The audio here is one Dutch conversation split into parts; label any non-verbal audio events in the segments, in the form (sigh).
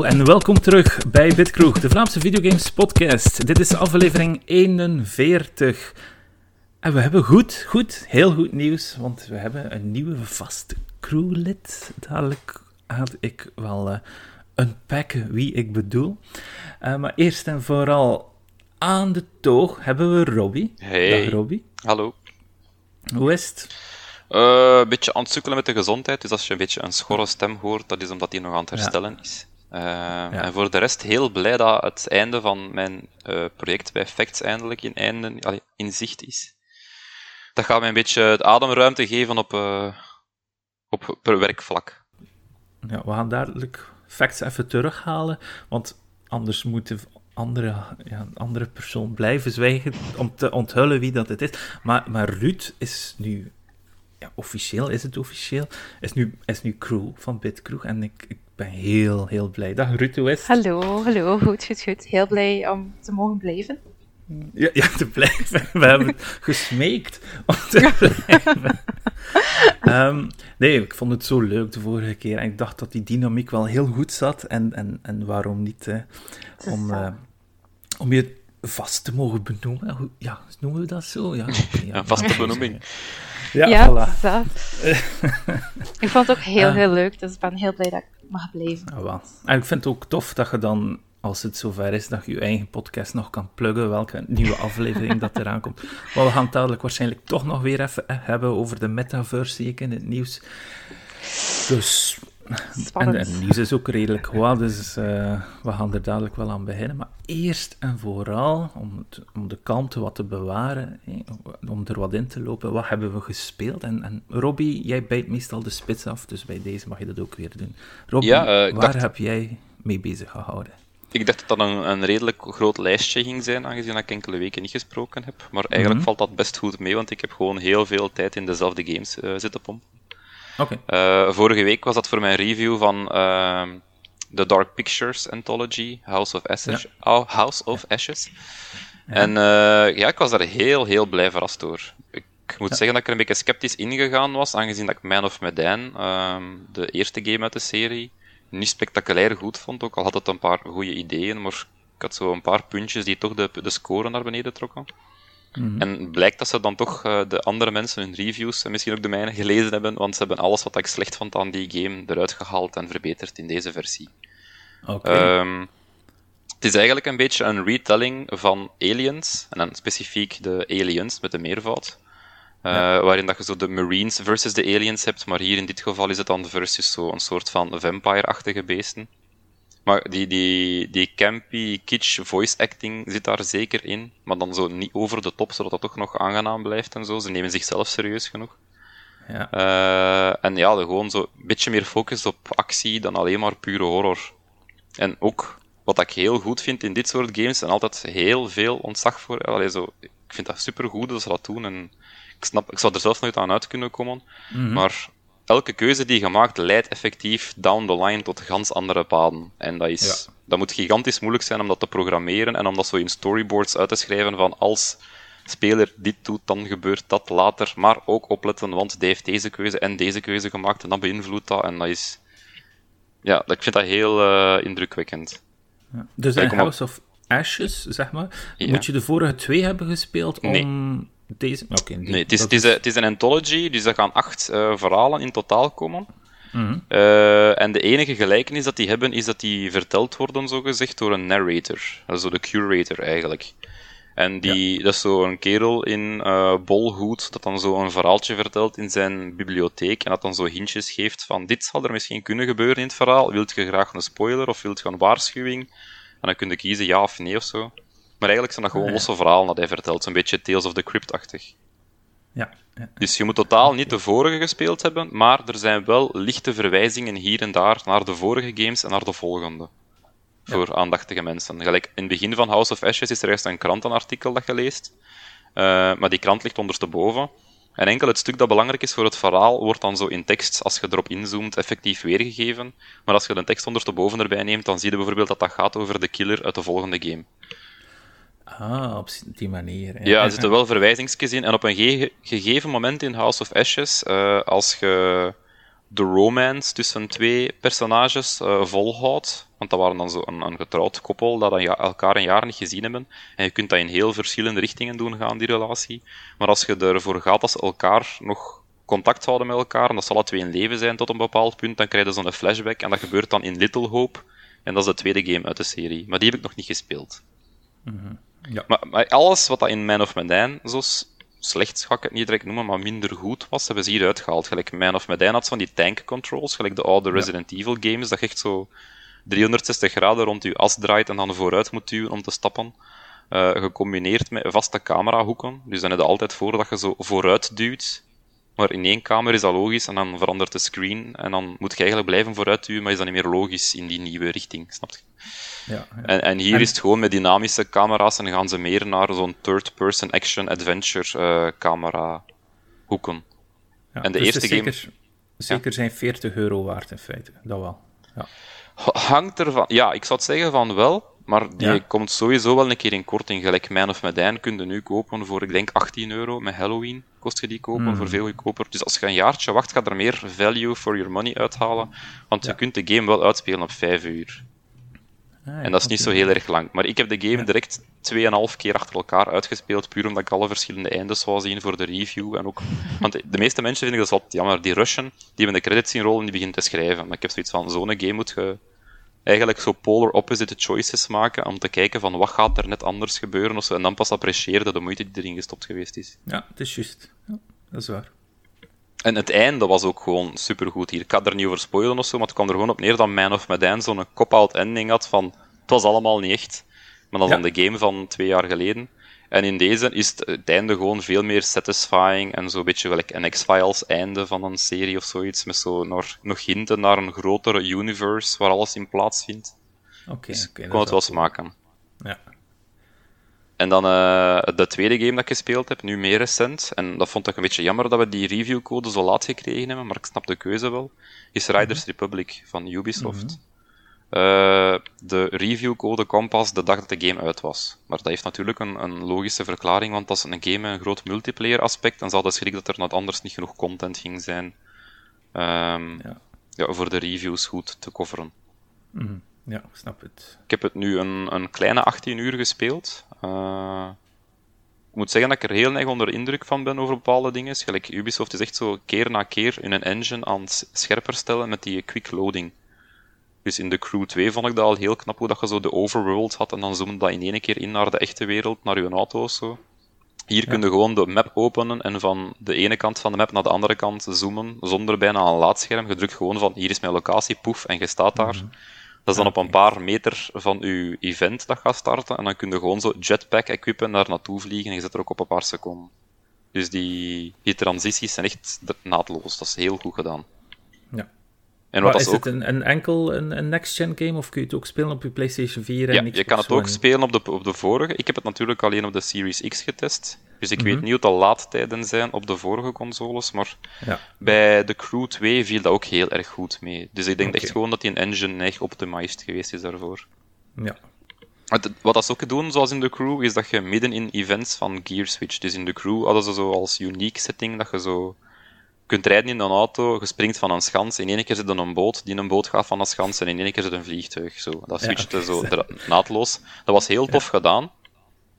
Hallo en welkom terug bij Bitkroeg, de Vlaamse videogames podcast. Dit is aflevering 41. En we hebben goed, goed, heel goed nieuws, want we hebben een nieuwe vaste crewlid. Dadelijk had ik wel uh, unpacken wie ik bedoel. Uh, maar eerst en vooral aan de toog hebben we Robbie. Hey. Dag Robbie. Hallo. Hoe is het? Uh, een beetje aan het sukkelen met de gezondheid. Dus als je een beetje een schorre stem hoort, dat is omdat hij nog aan het herstellen ja. is. Uh, ja. En voor de rest heel blij dat het einde van mijn uh, project bij Facts eindelijk in, einde, in zicht is. Dat gaat mij een beetje de ademruimte geven op, op per werkvlak. Ja, we gaan dadelijk Facts even terughalen, want anders moet de andere, ja, andere persoon blijven zwijgen om te onthullen wie dat het is. Maar, maar Ruud is nu ja, officieel is het officieel, is nu, is nu crew van Bitkroeg. En ik, ik ben heel, heel blij. Dag Ruud, hoe is het? Hallo, hallo, goed, goed, goed. Heel blij om te mogen blijven. Ja, ja te blijven. We hebben gesmeekt om te (laughs) blijven. um, nee, ik vond het zo leuk de vorige keer. En ik dacht dat die dynamiek wel heel goed zat. En, en, en waarom niet om, uh, om je vast te mogen benoemen. Ja, noemen we dat zo? Ja, okay, ja, (laughs) vaste benoeming. Ja, ja voilà. dat. (laughs) ik vond het ook heel, heel leuk, dus ik ben heel blij dat ik mag blijven. Ja, wel. En ik vind het ook tof dat je dan, als het zover is, dat je je eigen podcast nog kan pluggen, welke nieuwe aflevering dat eraan komt. (laughs) Maar we gaan het dadelijk waarschijnlijk toch nog weer even hebben over de metaverse, zie ik in het nieuws. Dus... En, en nieuws is ook redelijk wat, dus uh, we gaan er dadelijk wel aan beginnen. Maar eerst en vooral, om, het, om de kalmte wat te bewaren, hè, om er wat in te lopen, wat hebben we gespeeld? En, en Robbie, jij bijt meestal de spits af, dus bij deze mag je dat ook weer doen. Robbie, ja, uh, waar dacht... heb jij mee bezig gehouden? Ik dacht dat dat een, een, redelijk groot lijstje ging zijn, aangezien ik enkele weken niet gesproken heb. Maar eigenlijk mm -hmm. valt dat best goed mee, want ik heb gewoon heel veel tijd in dezelfde games uh, zitten pompen. Okay. Uh, vorige week was dat voor mijn review van uh, The Dark Pictures Anthology, House of Ashes. Ja. Oh, House of Ashes. Ja. En uh, ja, ik was daar heel, heel blij verrast door. Ik moet ja. zeggen dat ik er een beetje sceptisch ingegaan was, aangezien dat ik Man of Medan, de eerste game uit de serie, niet spectaculair goed vond. Ook al had het een paar goede ideeën, maar ik had zo een paar puntjes die toch de, de score naar beneden trokken. Mm -hmm. En blijkt dat ze dan toch uh, de andere mensen hun reviews en misschien ook de mijne gelezen hebben, want ze hebben alles wat ik slecht vond aan die game eruit gehaald en verbeterd in deze versie. Okay. Um, het is eigenlijk een beetje een retelling van Aliens, en dan specifiek de Aliens met de meervoud. Uh, ja. Waarin dat je zo de Marines versus de Aliens hebt, maar hier in dit geval is het dan versus zo een soort van vampire-achtige beesten. Maar die, die, die campy, kitsch voice acting zit daar zeker in. Maar dan zo niet over de top, zodat dat toch nog aangenaam blijft en zo. Ze nemen zichzelf serieus genoeg. Ja. Uh, en ja, gewoon zo een beetje meer focus op actie dan alleen maar pure horror. En ook, wat ik heel goed vind in dit soort games, en altijd heel veel ontzag voor. Allee, zo, ik vind dat super goed dat ze dat doen. En ik, snap, ik zou er zelf nooit aan uit kunnen komen. Mm -hmm. Maar elke keuze die je maakt leidt effectief down the line tot gans andere paden. En dat, is, ja. dat moet gigantisch moeilijk zijn om dat te programmeren en om dat zo in storyboards uit te schrijven van als speler dit doet, dan gebeurt dat later. Maar ook opletten, want die heeft deze keuze en deze keuze gemaakt en dat beïnvloedt dat. En dat is... Ja, ik vind dat heel uh, indrukwekkend. Ja. Dus in House of Ashes, zeg maar, ja. moet je de vorige twee hebben gespeeld om... Nee. Deze? Okay, die, nee, het is, het, is, het is, een anthology, dus er gaan acht uh, verhalen in totaal komen. Mm -hmm. uh, en de enige gelijkenis dat die hebben, is dat die verteld worden, zogezegd, door een narrator. Dat is zo de curator, eigenlijk. En die, ja. dat is zo een kerel in uh, bolhoed, dat dan zo een verhaaltje vertelt in zijn bibliotheek, en dat dan zo hintjes geeft van, dit zal er misschien kunnen gebeuren in het verhaal, wilt je graag een spoiler, of wilt je een waarschuwing? En dan kun je kiezen ja of nee, of zo. Maar eigenlijk zijn dat gewoon losse verhalen dat hij vertelt. Zo'n beetje Tales of the Crypt-achtig. Ja, ja, Dus je moet totaal niet de vorige gespeeld hebben, maar er zijn wel lichte verwijzingen hier en daar naar de vorige games en naar de volgende. Voor ja. aandachtige mensen. Gelijk, in het begin van House of Ashes is er eerst een krantenartikel dat je leest. Uh, maar die krant ligt ondersteboven. En enkel het stuk dat belangrijk is voor het verhaal wordt dan zo in tekst, als je erop inzoomt, effectief weergegeven. Maar als je de tekst ondersteboven erbij neemt, dan zie je bijvoorbeeld dat dat gaat over de killer uit de volgende game. Ah, op die manier. Hè. Ja, er zitten wel verwijzingsjes in. En op een ge gegeven moment in House of Ashes, uh, als je de romance tussen twee personages uh, volhoudt. Want dat waren dan zo een, een getrouwd koppel dat dan ja, elkaar een jaar niet gezien hebben. En je kunt dat in heel verschillende richtingen doen gaan, die relatie. Maar als je ervoor gaat dat ze elkaar nog contact houden met elkaar, en dat ze alle twee in leven zijn tot een bepaald punt, dan krijg je zo'n flashback. En dat gebeurt dan in Little Hope. En dat is de tweede game uit de serie. Maar die heb ik nog niet gespeeld. Mhm. Ja. maar, maar, alles wat dat in Man of Medan zo slecht, ga ik het niet direct noemen, maar minder goed was, hebben ze hier uitgehaald. Gelijk Man of Medan had van die tank controls, gelijk de oude Resident Evil games, dat je echt zo 360 graden rond je as draait en dan vooruit moet duwen om te stappen. Uh, gecombineerd met vaste camerahoeken. Dus dan heb je altijd voor dat je zo vooruit duwt. Maar in één kamer is dat logisch en dan verandert de screen. En dan moet je eigenlijk blijven vooruit duwen, maar is dat niet meer logisch in die nieuwe richting. Snap je? Ja, En, en, hier is het gewoon met dynamische camera's en gaan ze meer naar zo'n third-person action adventure uh, camera hoeken. Ja, en de dus eerste game. Zeker, zeker zijn 40 euro waard in feite, dat wel. Ja. Hangt ervan. Ja, ik zou het zeggen van wel, maar die komt sowieso wel een keer in korting. Gelijk Man of Medan kun je nu kopen voor, ik denk, 18 euro. Met Halloween kost je die kopen, hmm. voor veel goedkoper. Dus als je een jaartje wacht, gaat er meer value for your money uithalen. Want je kunt de game wel uitspelen op 5 uur. Ah, en dat is niet zo heel erg lang. Maar ik heb de game direct 2,5 keer achter elkaar uitgespeeld, puur omdat ik alle verschillende eindes wou zien voor de review. En ook, (laughs) want de meeste mensen vinden dat wat jammer. Die Russian, die hebben de credits zien rollen en die begint te schrijven. Maar ik heb zoiets van, zo'n game moet je eigenlijk zo polar opposite choices maken om te kijken van wat gaat er net anders gebeuren of zo, en dan pas appreciëren de moeite die erin gestopt geweest is. Ja, het is juist. Ja, dat is waar. En het einde was ook gewoon supergoed hier. Ik ga er niet over spoilen of zo, maar het kwam er gewoon op neer dat Man of Medan zo'n cop-out ending had van het was allemaal niet echt. Maar dat is dan de game van twee jaar geleden. En in deze is het, einde gewoon veel meer satisfying en zo'n beetje gelijk een X-Files einde van een serie of zoiets, met zo nog, nog hinten naar een grotere universe waar alles in plaatsvindt. Oké, okay, dus okay, kon het wel smaken. Ja. En dan uh, de tweede game dat ik gespeeld heb, nu meer recent, en dat vond ik een beetje jammer dat we die reviewcode zo laat gekregen hebben, maar ik snap de keuze wel, is Riders mhm. Republic van Ubisoft. Mhm. Uh, de reviewcode kwam pas de dag dat de game uit was. Maar dat heeft natuurlijk een, een logische verklaring, want dat is een game met een groot multiplayer aspect, en ze hadden schrik dat er net anders niet genoeg content ging zijn um, ja. ja. voor de reviews goed te coveren. Mm Ja, snap het. Ik heb het nu een, een kleine 18 uur gespeeld. Uh, ik moet zeggen dat ik er heel erg onder indruk van ben over bepaalde dingen. Gelijk Ubisoft is echt zo keer na keer in een engine aan het scherper stellen met die quick loading. Dus in de Crew 2 vond ik dat al heel knap hoe dat je zo de overworld had en dan zoomde dat in één keer in naar de echte wereld, naar je auto of zo. Hier kun je gewoon de map openen en van de ene kant van de map naar de andere kant zoomen, zonder bijna een laadscherm. Je drukt gewoon van, hier is mijn locatie, poef, en je staat daar. Mhm. Dat is dan op een paar meter van je event dat gaat starten, en dan kun je gewoon zo jetpack equipen, naar naartoe vliegen, en je zit er ook op een paar seconden. Dus die, die transities zijn echt naadloos. Dat is heel goed gedaan. Ja. En wat is ook... het een, een enkel een, een next-gen game of kun je het ook spelen op je PlayStation 4? En ja, je kan het ook spelen op de, op de vorige. Ik heb het natuurlijk alleen op de Series X getest. Dus ik weet mhm. niet wat de laadtijden zijn op de vorige consoles. Maar ja. bij de Crew 2 viel dat ook heel erg goed mee. Dus ik denk echt gewoon dat die engine echt optimized geweest is daarvoor. Ja. Wat, wat ze ook doen, zoals in de Crew, is dat je midden in events van Gear Switch. Dus in de Crew hadden ze zo als unique setting dat je zo kunt rijden in een auto, je springt van een schans, in één keer zit er een boot, die een boot gaat van een schans, en in één keer zit een vliegtuig. Zo. Dat switchte ja, zo (laughs) naadloos. Dat was heel tof gedaan.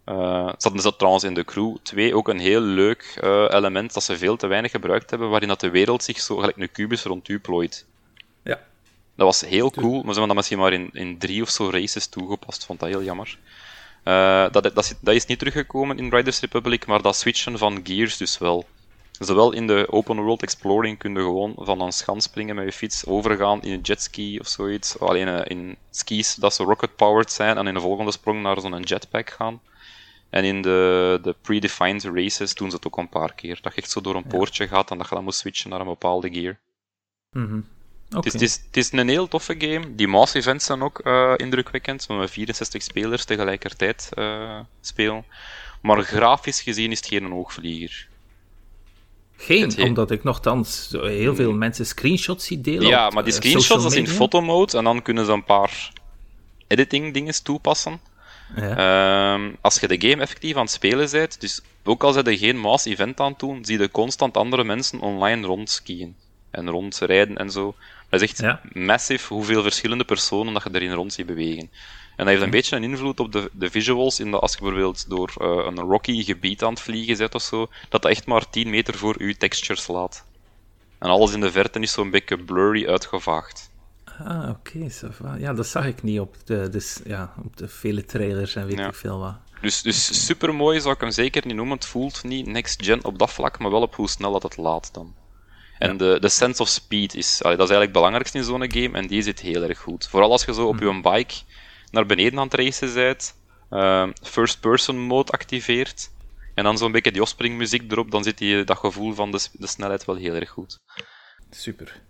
Uh, hadden dat trouwens in de Crew 2 ook een heel leuk uh, element dat ze veel te weinig gebruikt hebben, waarin dat de wereld zich zo gelijk een kubus rond u plooit. Ja. Dat was heel cool, maar ze hebben dat misschien maar in, in drie of zo races toegepast. Vond dat heel jammer. Uh, dat, dat, dat, is niet teruggekomen in Riders Republic, maar dat switchen van gears dus wel. Zowel in de open world exploring kun je gewoon van een schans springen met je fiets, overgaan in een jetski of zoiets. Alleen uh, in skis dat ze rocket-powered zijn en in de volgende sprong naar zo'n jetpack gaan. En in de, de predefined races doen ze het ook een paar keer. Dat je echt zo door een poortje gaat en dat je dan moet switchen naar een bepaalde gear. Mm het, is, het, is, een heel toffe game. Die mass events zijn ook uh, indrukwekkend, met 64 spelers tegelijkertijd uh, spelen. Maar grafisch gezien is het geen oogvlieger. Geen, omdat ik nogthans heel veel mensen screenshots zie delen. Ja, maar die eh, screenshots dat is in fotomode en dan kunnen ze een paar editing dingen toepassen. Ja. Ehm, als je de game effectief aan het spelen bent, dus ook al er geen mass event aan doen, zie je constant andere mensen online rondskiën. en rondrijden en zo. Dat is echt Ja. massief hoeveel verschillende personen dat je erin rond ziet bewegen. En dat heeft een beetje een invloed op de, de visuals, in dat als je bijvoorbeeld door eh, een rocky gebied aan het vliegen zit of zo, dat dat echt maar 10 meter voor je textures laat. En alles in de verte is zo'n beetje blurry uitgevaagd. Ah, oké. va. Ja, dat zag ik niet op de, dus, ja, op de vele trailers en weet Ja. ik veel wat. Dus, dus super mooi zou ik hem zeker niet noemen. Het voelt niet next gen op dat vlak, maar wel op hoe snel dat het laat dan. En de, de sense of speed is, allee, dat is eigenlijk het belangrijkste in zo'n game, en die zit heel erg goed. Vooral als je zo op je bike naar beneden aan het racen bent, eh, first person mode activeert, en dan zo'n beetje die offspring-muziek erop, dan zit die, dat gevoel van de, de snelheid wel heel erg goed. Super.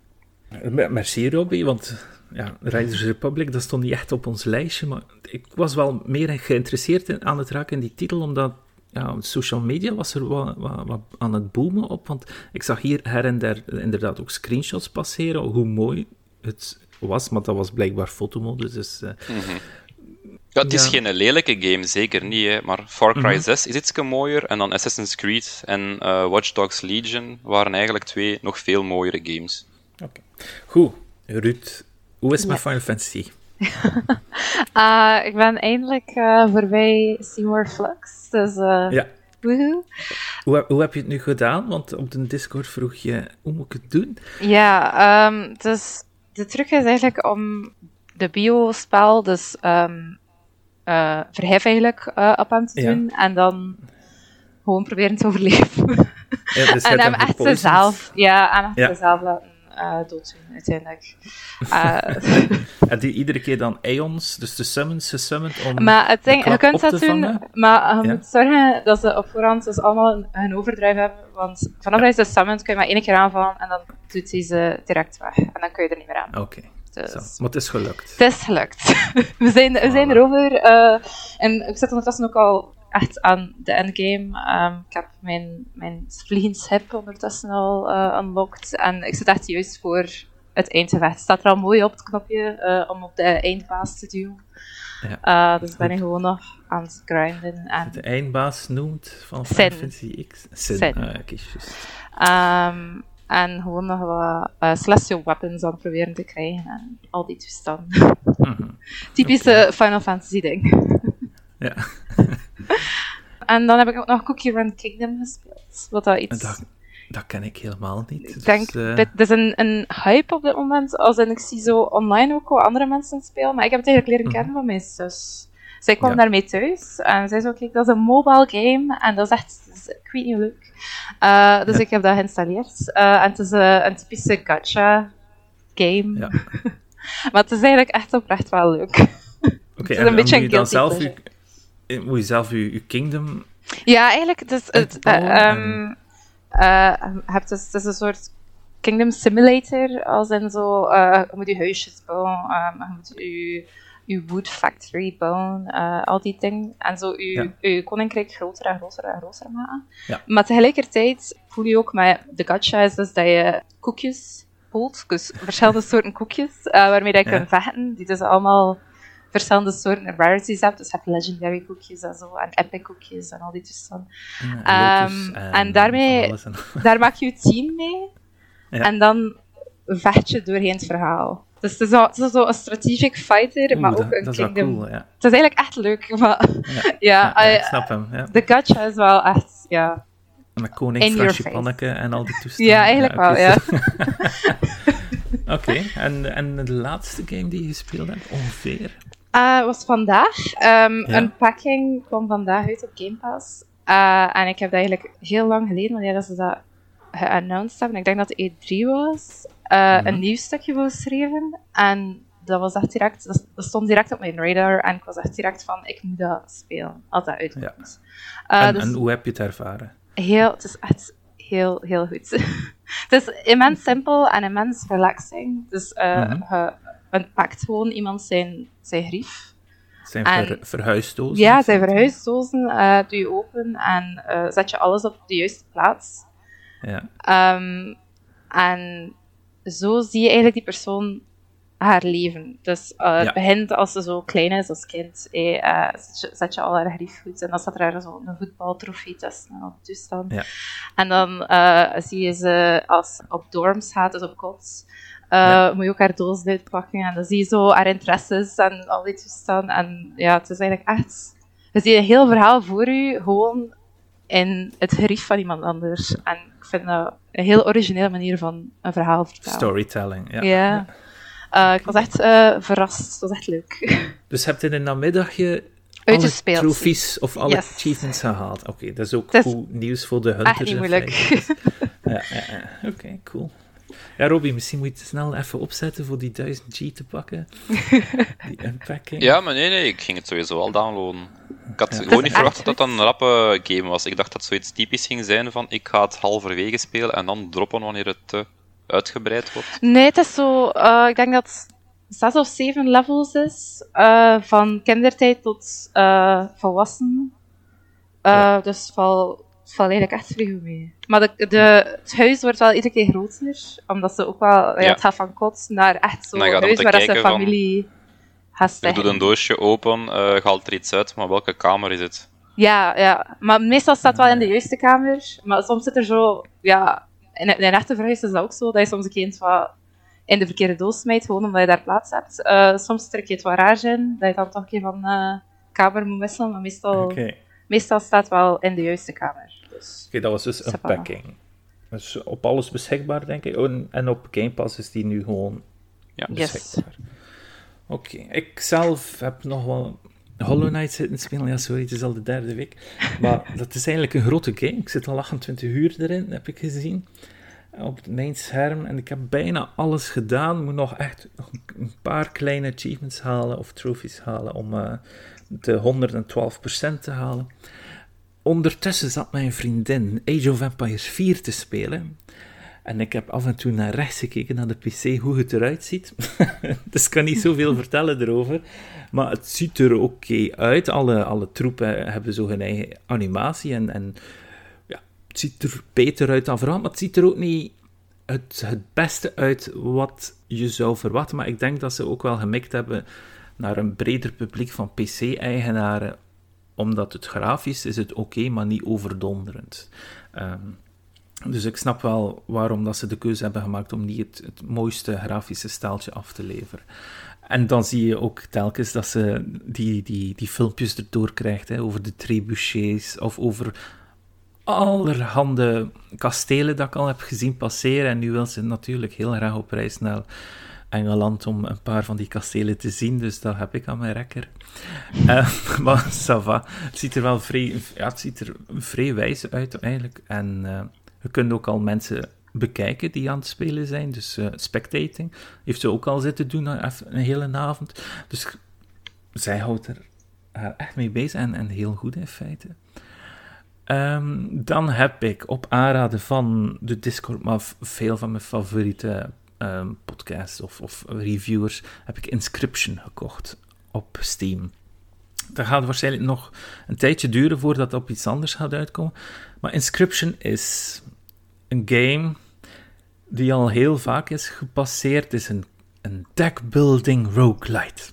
Me- Merci, Robbie, want ja, Riders Republic, dat stond niet echt op ons lijstje, maar ik was wel meer geïnteresseerd aan het raken in die titel, omdat ja, social media was er wat aan het boomen op, want ik zag hier her en der inderdaad ook screenshots passeren, hoe mooi het was, maar dat was blijkbaar fotomodus, dus... eh, Ja, het is Ja. geen lelijke game, zeker niet, hè, maar Far Cry 6 is iets mooier, en dan Assassin's Creed en eh, Watch Dogs Legion waren eigenlijk twee nog veel mooiere games. Goed, Ruud, hoe is het met Ja. Final Fantasy? Ah, (laughs) ik ben eindelijk eh, voorbij Seymour Flux. Dus, eh Ja, woehoe. hoe, heb- hoe heb je het nu gedaan? Want op de Discord vroeg je, hoe moet ik het doen? Ja, ehm, dus de truc is eigenlijk om de biospel, dus ehm eh verhef eigenlijk eh, op hem te Ja. doen en dan gewoon proberen te overleven. Ja, dus (laughs) en hem echt zelf, ja, en echt Ja. zelf laten eh dooddoen uiteindelijk. Eh, (laughs) En die iedere keer dan Aeons, dus de summons, gesummoned om... Maar het ding, je kunt dat doen, vangen? maar je Ja. moet zorgen dat ze op voorhand dus allemaal een, een overdrive hebben. Want vanaf dat je ze summont, kun je maar één keer aanvallen en dan doet hij ze direct weg. En dan kun je er niet meer aan. Oké, Dus zo. Maar het is gelukt. het is gelukt. (laughs) we zijn, we zijn erover. eh, en ik zit ondertussen ook al echt aan de endgame. Ehm, ik heb mijn, mijn vliegenship ondertussen al eh unlocked. En ik zit echt juist voor het eindgevecht. Het staat er al mooi op het knopje eh, om op de eindbaas te duwen. Ja. Eh, dus ben ik gewoon nog aan het grinden. En, De eindbaas noemt van. Final Fantasy X. Sin. Sin. Ah, ehm, en gewoon nog wat eh, celestial weapons aan het proberen te krijgen. En al die toestanden. Mhm. (laughs) Typische Final Fantasy ding. Ja, (laughs) (laughs) En dan heb ik ook nog Cookie Run Kingdom gespeeld. Wat dat iets... dat, dat ken ik helemaal niet. Ik Dus, denk, eh, dit, dit is een, een hype op dit moment. Als in, ik zie zo online ook wel andere mensen het spelen. Maar ik heb het eigenlijk leren kennen van mijn zus. Zij kwam. Ja. daarmee thuis en zij zei: Kijk, dat is een mobile game. En dat is echt, dat is- ik weet niet hoe leuk. Eh, dus Ja. ik heb dat geïnstalleerd. Eh, en het is een typische gacha game. Ja. (laughs) maar het is eigenlijk echt oprecht wel leuk. Oké, is en, een beetje en moet je dan zelf je, moet je zelf je, je kingdom... Ja, eigenlijk, het is, het, Uitbouwen eh, en- ehm, eh, hebt dus, het is een soort Kingdom Simulator, als in zo, eh, je moet je huisjes bouwen, ehm, je moet je, je wood factory bouwen, eh, al die dingen. En zo je, je koninkrijk groter en groter en groter maken. Ja. Maar tegelijkertijd voel je ook met de gacha is dus dat je koekjes poelt, dus verschillende soorten koekjes, eh, waarmee je Ja. kunt vechten, die dus allemaal verschillende soorten rarities hebt. Dus je hebt legendary koekjes en zo, en epic koekjes en al die toestanden. eh, Ehm, en daarmee- en- Daar maak je je team mee. Ja. En dan vecht je doorheen het verhaal. Dus het is zo, het is zo een strategic fighter, maar ook dat, een dat is wel kingdom. cool, ja. Het is eigenlijk echt leuk, maar Ja, (laughs) ik snap hem. De gacha is wel echt, ja. Met koning, In your Fransje face. Panneke en al die toestanden. Ja, eigenlijk wel, ja. (laughs) (laughs) Oké, en, en de laatste game die je gespeeld hebt, ongeveer? Eh, was vandaag. Ehm Ja. Een packing kwam vandaag uit op Game Pass. Eh, en ik heb dat eigenlijk heel lang geleden, wanneer dat ze dat geannounced hebben, ik denk dat het E3 was, eh, Mhm. een nieuw stukje voor geschreven. En dat was echt direct, dat dat stond direct op mijn radar. En ik was echt direct van, ik moet dat spelen, als dat uitkomt. En, dus en hoe heb je het ervaren? heel, het is echt heel, heel goed. (laughs) het is immens simpel en immens relaxing. Dus je ontpakt gewoon iemand zijn, zijn grief. Het zijn ver, verhuisdozen? Ja, zijn verhuisdozen eh doe je open en eh, zet je alles op de juiste plaats. Ja, Ehm, en zo zie je eigenlijk die persoon haar leven. Dus uh, Ja. het begint als ze zo klein is als kind. eh, eh, zet, je, zet je al haar grief goed. En dan staat er zo een voetbaltrofee tussen en al die toestand. Ja. En dan eh, zie je ze als ze op dorms gaat, dus op kots. Eh, Ja. Moet je ook haar doos uitpakken. En dan zie je zo haar interesses en al die toestand. En ja, het is eigenlijk echt... Je ziet een heel verhaal voor je, gewoon in het gerief van iemand anders. En ik vind dat een heel originele manier van een verhaal vertellen. Storytelling, ja. Ja. Eh, ik was echt eh, verrast. Het was echt leuk. (laughs) Dus heb je in een namiddagje alle Uitgespeeld. trophies of alle Yes. achievements gehaald? Oké, dat is ook is goed nieuws voor de hunters. Echt niet moeilijk. (laughs) ja, ja, ja. Oké, cool. Ja, Robbie, misschien moet je het snel even opzetten voor die 1000 G te pakken. (laughs) die unpacking. Ja, maar nee, nee, ik ging het sowieso al downloaden. Ik had Ja. gewoon niet (laughs) verwacht dat dat een rappe game was. Ik dacht dat zoiets typisch ging zijn van ik ga het halverwege spelen en dan droppen wanneer het uitgebreid wordt. Nee, het is zo... eh, ik denk dat het zes of zeven levels is. eh, van kindertijd tot eh, volwassen. Eh, Ja. Dus valt, het valt eigenlijk echt vrij goed mee. Maar de, de, het huis wordt wel iedere keer groter. Omdat ze ook wel... Ja, Ja. het gaat van kot naar echt zo'n het huis waar dat ze familie gaat Je doet een doosje open, eh haalt er iets uit, maar welke kamer is het? Ja, ja, maar meestal staat het wel in de juiste kamer. Maar soms zit er zo, ja, in in een echte verhuis is dat ook zo, dat je soms een iets wat in de verkeerde doos smijt, gewoon omdat je daar plaats hebt. Eh, soms een keer iets wat raar in, dat je dan toch een keer van eh, kamer moet wisselen, maar meestal, meestal staat het wel in de juiste kamer. Dus, Oké, dat was dus Ça va. unpacking. Dus op alles beschikbaar, denk ik. Oh, en- op Game Pass is die nu gewoon Ja. Yes. beschikbaar. Oké, ik zelf heb nog wel Hollow Knight zitten spelen. Ja, sorry, het is al de derde week. Maar (laughs) dat is eigenlijk een grote game. Ik zit al 28 uur erin, heb ik gezien. Op mijn scherm. En ik heb bijna alles gedaan. Moet nog echt nog een paar kleine achievements halen of trophies halen om eh, de 112% te halen. Ondertussen zat mijn vriendin Age of Empires 4 te spelen. En ik heb af en toe naar rechts gekeken naar de PC hoe het eruit ziet. (laughs) dus ik kan niet zoveel vertellen erover. Maar het ziet er oké uit. Alle, alle troepen hebben zo hun eigen animatie. En, en ja, het ziet er beter uit dan vooral. Maar het ziet er ook niet het, het beste uit wat je zou verwachten. Maar ik denk dat ze ook wel gemikt hebben naar een breder publiek van PC-eigenaren. Omdat het grafisch is het oké, maar niet overdonderend. Ehm, dus ik snap wel waarom dat ze de keuze hebben gemaakt om niet het, mooiste grafische staaltje af te leveren. En dan zie je ook telkens dat ze die, die, die filmpjes erdoor krijgt hè, over de trebuchets of over allerhande kastelen dat ik al heb gezien passeren. En nu wil ze natuurlijk heel graag op reis naar Engeland om een paar van die kastelen te zien. Dus dat heb ik aan mijn rekker. Eh, (laughs) maar ça va. Het ziet er wel vrij, ja, ziet er vrij wijs uit eigenlijk. En eh, je kunt ook al mensen bekijken die aan het spelen zijn. Dus eh, spectating heeft ze ook al zitten doen een hele avond. Dus zij houdt er haar echt mee bezig en, en heel goed in feite. Ehm, dan heb ik op aanraden van de Discord, maar veel van mijn favoriete ehm, podcasts of, of reviewers, heb ik Inscription gekocht op Steam. Dat gaat waarschijnlijk nog een tijdje duren voordat het op iets anders gaat uitkomen. Maar Inscription is een game die al heel vaak is gepasseerd. Het is een, een deckbuilding roguelite.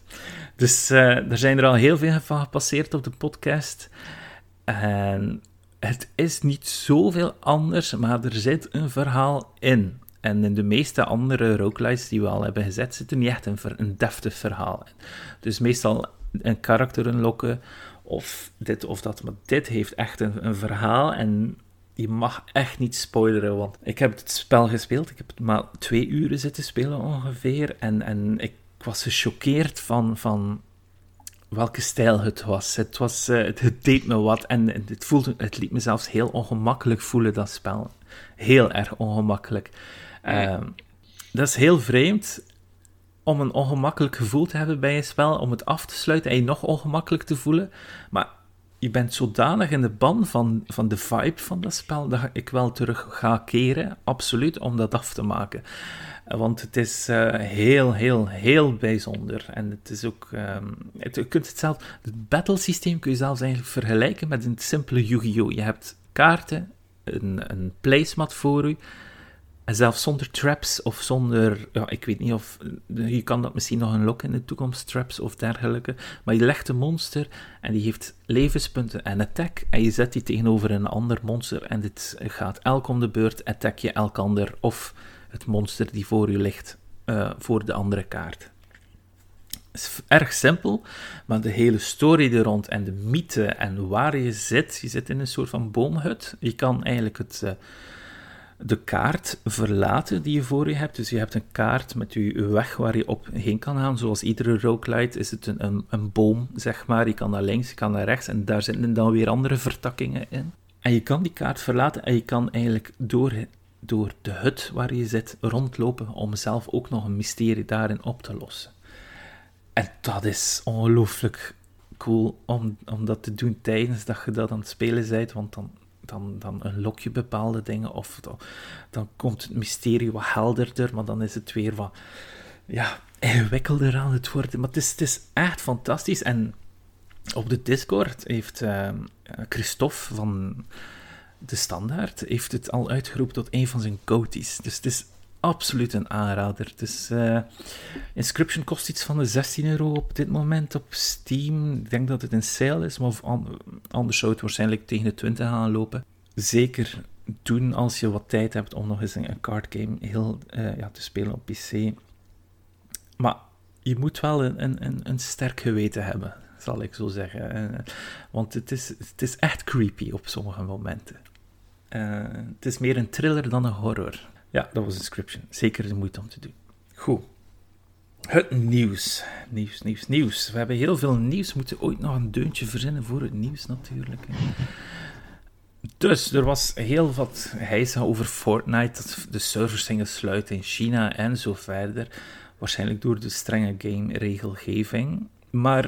Dus eh, er zijn er al heel veel van gepasseerd op de podcast. En het is niet zoveel anders, maar er zit een verhaal in. En in de meeste andere roguelites die we al hebben gezet, zit er niet echt een, een deftig verhaal in. Dus meestal een karakter unlocken, of dit of dat. Maar dit heeft echt een, een verhaal en je mag echt niet spoileren, want ik heb het spel gespeeld. Ik heb het maar twee uren zitten spelen ongeveer. En, en ik was gechoqueerd van, van welke stijl het was. Het, was eh, het, het deed me wat en het, voelde, het liet me zelfs heel ongemakkelijk voelen, dat spel. Heel erg ongemakkelijk. Ehm, dat is heel vreemd om een ongemakkelijk gevoel te hebben bij een spel, om het af te sluiten en je nog ongemakkelijk te voelen. Maar je bent zodanig in de ban van, van de vibe van dat spel dat ik wel terug ga keren, absoluut, om dat af te maken. Want het is eh, heel, heel, heel bijzonder. En het is ook. ehm, het, je kunt het zelf. Het battlesysteem kun je zelfs eigenlijk vergelijken met een simpele Yu-Gi-Oh! Je hebt kaarten, een, een placemat voor u. En zelfs zonder traps of zonder, ja, ik weet niet of, je kan dat misschien nog een lok in de toekomst, traps of dergelijke, maar je legt een monster en die heeft levenspunten en attack en je zet die tegenover een ander monster en dit gaat elk om de beurt, attack je elk ander of het monster die voor je ligt uh, voor de andere kaart. Het is erg simpel, maar de hele story er rond en de mythe en waar je zit, je zit in een soort van boomhut. Je kan eigenlijk het... Uh, de kaart verlaten die je voor je hebt. Dus je hebt een kaart met je weg waar je op heen kan gaan. Zoals iedere roguelite is het een, een, een, boom, zeg maar. Je kan naar links, je kan naar rechts en daar zitten dan weer andere vertakkingen in. En je kan die kaart verlaten en je kan eigenlijk door, door de hut waar je zit rondlopen om zelf ook nog een mysterie daarin op te lossen. En dat is ongelooflijk cool om, om dat te doen tijdens dat je dat aan het spelen bent, want dan dan, dan unlock je bepaalde dingen. Of dan, dan komt het mysterie wat helderder, maar dan is het weer wat ja, ingewikkelder aan het worden. Maar het is, het is echt fantastisch. En op de Discord heeft uh, Christophe van de Standaard heeft het al uitgeroepen tot een van zijn goaties. Dus het is absoluut een aanrader. Dus uh, Inscription kost iets van de 16 euro op dit moment op Steam. Ik denk dat het een sale is, maar anders zou het waarschijnlijk tegen de 20 gaan lopen. Zeker doen als je wat tijd hebt om nog eens een card game heel, uh, ja, te spelen op PC. Maar je moet wel een, een, een sterk geweten hebben, zal ik zo zeggen. Uh, want het is, het is echt creepy op sommige momenten. Het is meer een thriller dan een horror. Ja, dat was Inscription. Zeker de moeite om te doen. Goed. Het nieuws. Nieuws, nieuws, nieuws. We hebben heel veel nieuws. We moeten ooit nog een deuntje verzinnen voor het nieuws natuurlijk. Dus er was heel wat heisa over Fortnite, dat de servers gingen sluiten in China en zo verder. Waarschijnlijk door de strenge game-regelgeving. Maar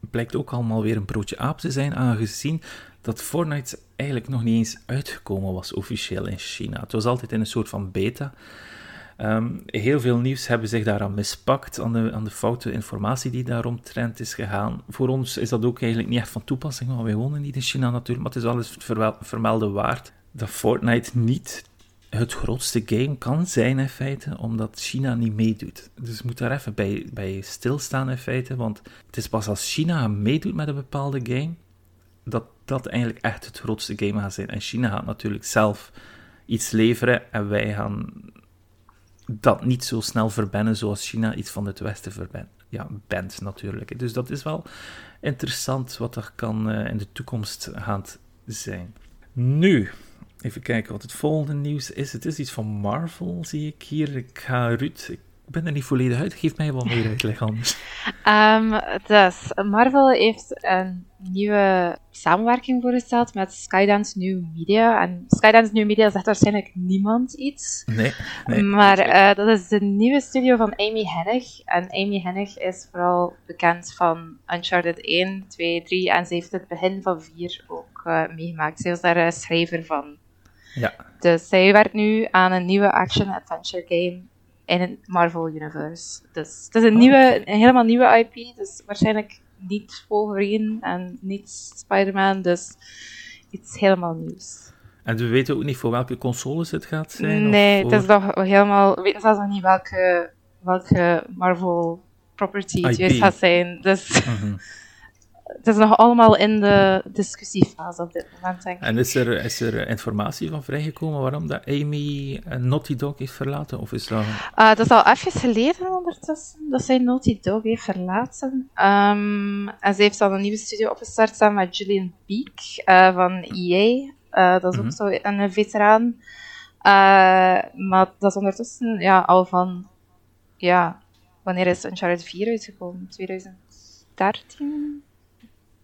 het blijkt ook allemaal weer een broodje aap te zijn, aangezien dat Fortnite eigenlijk nog niet eens uitgekomen was officieel in China. Het was altijd in een soort van beta. Ehm, heel veel nieuws hebben zich daaraan mispakt, aan de, aan de foute informatie die daaromtrent is gegaan. Voor ons is dat ook eigenlijk niet echt van toepassing, want wij wonen niet in China natuurlijk, maar het is wel eens vermelden waard dat Fortnite niet het grootste game kan zijn in feite, omdat China niet meedoet. Dus je moet daar even bij, bij stilstaan in feite, want het is pas als China meedoet met een bepaalde game, dat dat eigenlijk echt het grootste game gaat zijn. En China gaat natuurlijk zelf iets leveren en wij gaan dat niet zo snel verbannen zoals China iets van het Westen verbent. Ja, bent natuurlijk. Dus dat is wel interessant wat er kan uh, in de toekomst gaan zijn. Nu, even kijken wat het volgende nieuws is. Het is iets van Marvel, zie ik hier. Ik ga Ruud, ik ben er niet volledig uit. Geef mij wat meer uitleg anders. um, dus, Marvel heeft een nieuwe samenwerking voorgesteld met Skydance New Media. En Skydance New Media zegt waarschijnlijk niemand iets. Nee. nee maar uh, dat is de nieuwe studio van Amy Hennig. En Amy Hennig is vooral bekend van Uncharted 1, 2, 3 en ze heeft het begin van 4 ook uh, meegemaakt. Ze was daar uh, schrijver van. Ja. Dus zij werkt nu aan een nieuwe action-adventure game in het Marvel Universe. Dus het is een, nieuwe, een helemaal nieuwe IP, dus waarschijnlijk niet Wolverine en niet Spider-Man, dus iets helemaal nieuws. En we weten ook niet voor welke consoles het gaat zijn? Nee, het is nog helemaal... We weten zelfs nog niet welke, welke Marvel property het gaat zijn. Dus... Mhm het is nog allemaal in de discussiefase op dit moment, denk ik. En is er, is er informatie van vrijgekomen waarom dat Amy Naughty Dog heeft verlaten? Of is dat... Uh, dat is al even geleden ondertussen, dat zij Naughty Dog heeft verlaten. Um, en ze heeft dan een nieuwe studio opgestart samen met Julian Beek uh, van EA. Uh, dat is ook mhm. zo een veteraan. maar dat is ondertussen ja, al van... Ja, wanneer is Uncharted 4 uitgekomen? 2013?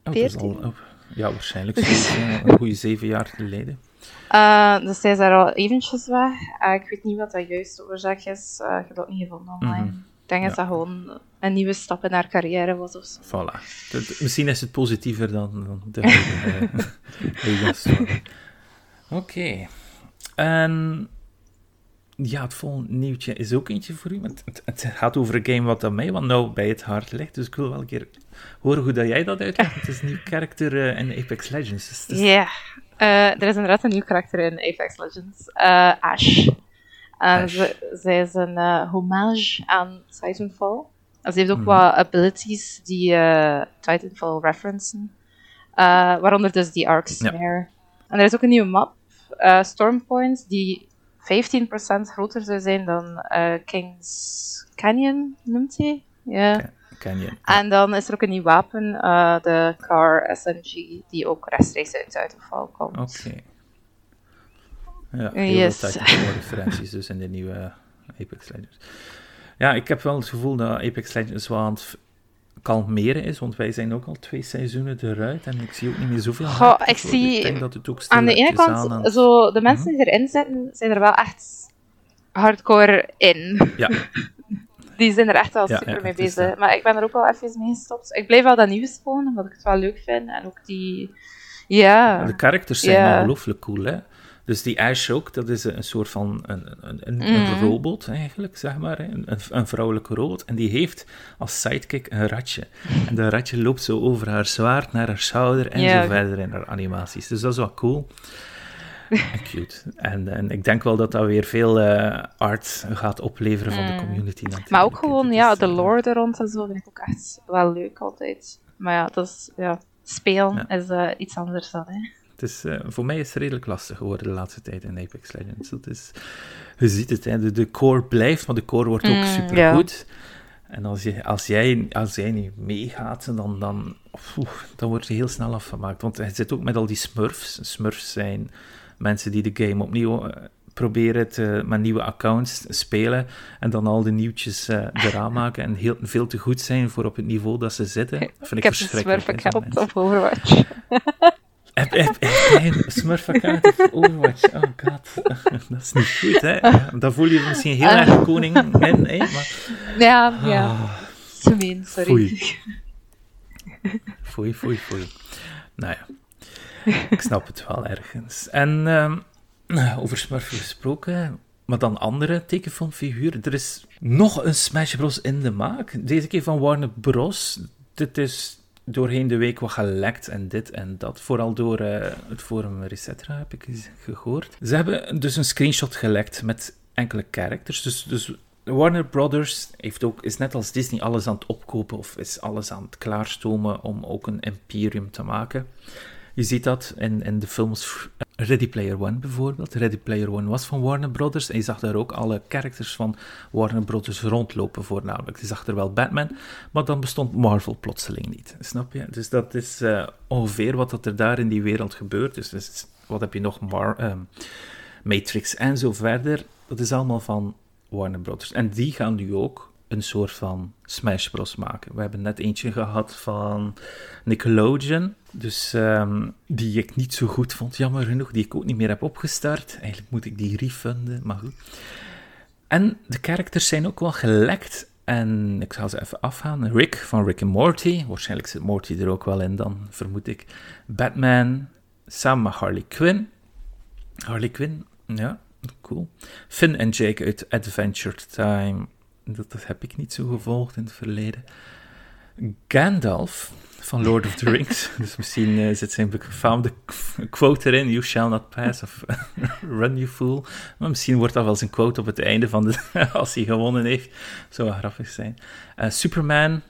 Oh, ja, waarschijnlijk een goede zeven jaar geleden. Uh, dus zij is daar al eventjes weg. Uh, ik weet niet wat dat juist oorzaak is. Uh, ik heb dat niet gevonden online. Mhm. Ik denk dat dat gewoon een nieuwe stap in haar carrière was of zo. Voilà. misschien is het positiever dan, dan de (laughs) Oké. En ja, het volgende nieuwtje is ook eentje voor u. Het, het, gaat over een game wat aan mij wat nou bij het hart ligt. Dus ik wil wel een keer horen hoe dat jij dat uitlegt. Het is een nieuw karakter uh, in Apex Legends. Dus ja, uh, er is inderdaad een nieuw karakter in Apex Legends. Uh, Ash. En ze, zij is een eh, hommage aan Titanfall. En ze heeft ook Mhm. wat abilities die eh, Titanfall referencen. Eh, waaronder dus die Arc Snare. En er is ook een nieuwe map, eh, Stormpoint, die 15% groter zou zijn dan eh, King's Canyon, noemt hij. Ja. Je? En dan is er ook een nieuw wapen, eh, de Car SMG, die ook rechtstreeks uit Titanfall komt. Oké. Ja, heel Yes. veel Titanfall referenties dus in de nieuwe Apex Legends. Ja, ik heb wel het gevoel dat Apex Legends wel aan het v- kalmeren is, want wij zijn ook al twee seizoenen eruit en ik zie ook niet meer zoveel. Goh, ik zie- denk dat het ook Aan de ene kant, aan zo, de mensen die erin zitten, zijn er wel echt hardcore in. Ja, (laughs) Die zijn er echt wel Ja, super ja, mee bezig. dat. Maar ik ben er ook wel even mee gestopt. Ik blijf wel dat nieuws gewoon, omdat ik het wel leuk vind. En ook die... Ja. de characters zijn Ja. ongelooflijk cool, hè. Dus die Ash ook, dat is een soort van een, een, een, een Mhm. robot eigenlijk, zeg maar. Een, een, vrouwelijke robot. En die heeft als sidekick een ratje. En dat ratje loopt zo over haar zwaard naar haar schouder en zo verder in haar animaties. Dus dat is wel cool. En cute. En, en ik denk wel dat dat weer veel eh, art gaat opleveren van de Mm. community. natuurlijk. Maar ook gewoon, ja, de eh, lore er rond en zo vind ik ook echt wel leuk altijd. Maar ja, dat is... Ja, spelen Ja. is eh, iets anders dan, hè. Het is, eh, voor mij is het redelijk lastig geworden de laatste tijd in Apex Legends. Dat is, je ziet het, hè, de, de core blijft, maar de core wordt ook Mm, supergoed. En als, je, als, jij, als jij niet meegaat, dan, dan, dan word je heel snel afgemaakt. Want het zit ook met al die smurfs. Smurfs zijn mensen die de game opnieuw eh, proberen te, met nieuwe accounts te spelen. En dan al de nieuwtjes eh eraan maken. En heel, veel te goed zijn voor op het niveau dat ze zitten. Dat vind ik, Ik heb een smurf account op Overwatch. (laughs) Heb, heb, heb jij een Smurf-account op Overwatch? Oh god, (laughs) dat is niet goed, hè? Dan voel je misschien heel erg de koning in, hè? Maar, Ja, ja. ah, Te meen, sorry. Foei. foei, foei, foei. Nou ja, ik snap het wel ergens. En ehm, over Smurfen gesproken, maar dan andere tekenfilmfiguren. Er is nog een Smash Bros. in de maak. Deze keer van Warner Bros. Dit is doorheen de week wat gelekt en dit en dat. Vooral door eh, het forum Resetra heb ik gehoord. Ze hebben dus een screenshot gelekt met enkele characters. Dus, dus Warner Brothers heeft ook, is net als Disney alles aan het opkopen of is alles aan het klaarstomen om ook een imperium te maken. Je ziet dat in, in de films Ready Player One bijvoorbeeld. Ready Player One was van Warner Brothers. En je zag daar ook alle characters van Warner Brothers rondlopen voornamelijk. Je zag er wel Batman, maar dan bestond Marvel plotseling niet. Snap je? Dus dat is eh, ongeveer wat dat er daar in die wereld gebeurt. Dus, dus wat heb je nog? Ehm, Matrix en zo verder. Dat is allemaal van Warner Brothers. En die gaan nu ook een soort van Smash Bros. maken. We hebben net eentje gehad van Nickelodeon, dus ehm, die ik niet zo goed vond, jammer genoeg, die ik ook niet meer heb opgestart. Eigenlijk moet ik die refunden, maar goed. En de characters zijn ook wel gelekt. En ik zal ze even afgaan. Rick van Rick and Morty. Waarschijnlijk zit Morty er ook wel in dan, vermoed ik. Batman. Samen met Harley Quinn. Harley Quinn, ja, cool. Finn en Jake uit Adventure Time. Dat, dat heb ik niet zo gevolgd in het verleden. Gandalf van Lord of the Rings. (laughs) dus misschien zit zijn befaamde (laughs) quote erin: You shall not pass of (laughs) run you fool. Maar misschien wordt dat wel zijn quote op het einde van de. als hij gewonnen heeft. Zou grappig zijn. Uh, Superman.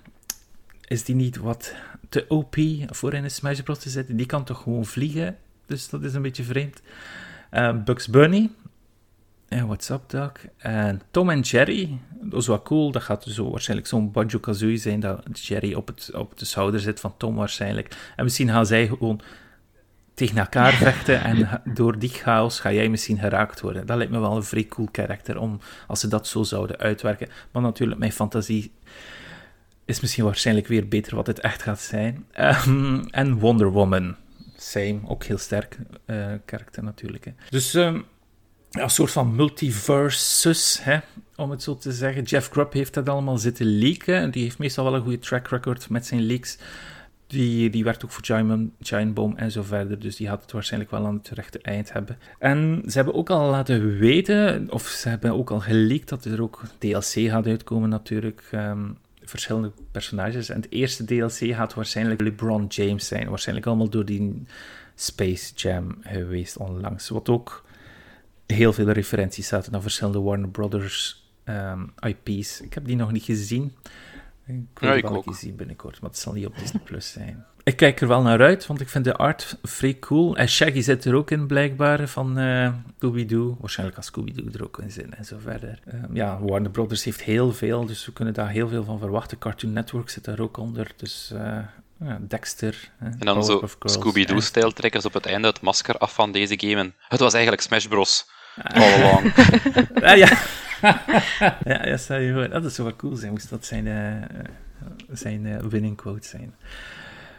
Is die niet wat te OP voor in een Smash Bros. te zetten? Die kan toch gewoon vliegen? Dus dat is een beetje vreemd. Uh, Bugs Bunny. En What's Up, Doc? En Tom en Jerry, dat is wel cool. Dat gaat zo waarschijnlijk zo'n Banjo-Kazooie zijn, dat Jerry op, het, op de schouder zit van Tom waarschijnlijk. En misschien gaan zij gewoon tegen elkaar (laughs) vechten en door die chaos ga jij misschien geraakt worden. Dat lijkt me wel een vrij cool karakter, om, als ze dat zo zouden uitwerken. Maar natuurlijk, mijn fantasie is misschien waarschijnlijk weer beter wat het echt gaat zijn. Um, en Wonder Woman, same, ook heel sterk uh, karakter natuurlijk. Hè. Dus... Um, ja, een soort van multiversus, hè, om het zo te zeggen. Jeff Grubb heeft dat allemaal zitten leaken. Die heeft meestal wel een goede track record met zijn leaks. Die, die werkt ook voor Giant, Bomb en zo verder. Dus die had het waarschijnlijk wel aan het rechte eind hebben. En ze hebben ook al laten weten, of ze hebben ook al geleakt, dat er ook DLC gaat uitkomen natuurlijk. Um, verschillende personages. En het eerste DLC gaat waarschijnlijk LeBron James zijn. Waarschijnlijk allemaal door die Space Jam geweest onlangs. Wat ook heel veel referenties zaten naar verschillende Warner Brothers ehm, IP's. Ik heb die nog niet gezien. Ik wil Ja, wel ook. zien binnenkort, maar het zal niet op Disney Plus zijn. Ik kijk er wel naar uit, want ik vind de art vrij cool. En Shaggy zit er ook in, blijkbaar, van eh Scooby-Doo. Waarschijnlijk als Scooby-Doo er ook in zit en zo verder. Ehm, ja, Warner Brothers heeft heel veel, dus we kunnen daar heel veel van verwachten. Cartoon Network zit daar ook onder, dus eh, ja, Dexter. En dan zo Scooby-Doo-stijl trekken ze op het einde het masker af van deze game. En het was eigenlijk Smash Bros. All along. (laughs) Ja. (laughs) ja, ja, stel je voor. Dat is zou wel cool zijn, moest dat zijn, eh, zijn eh, winning quote zijn.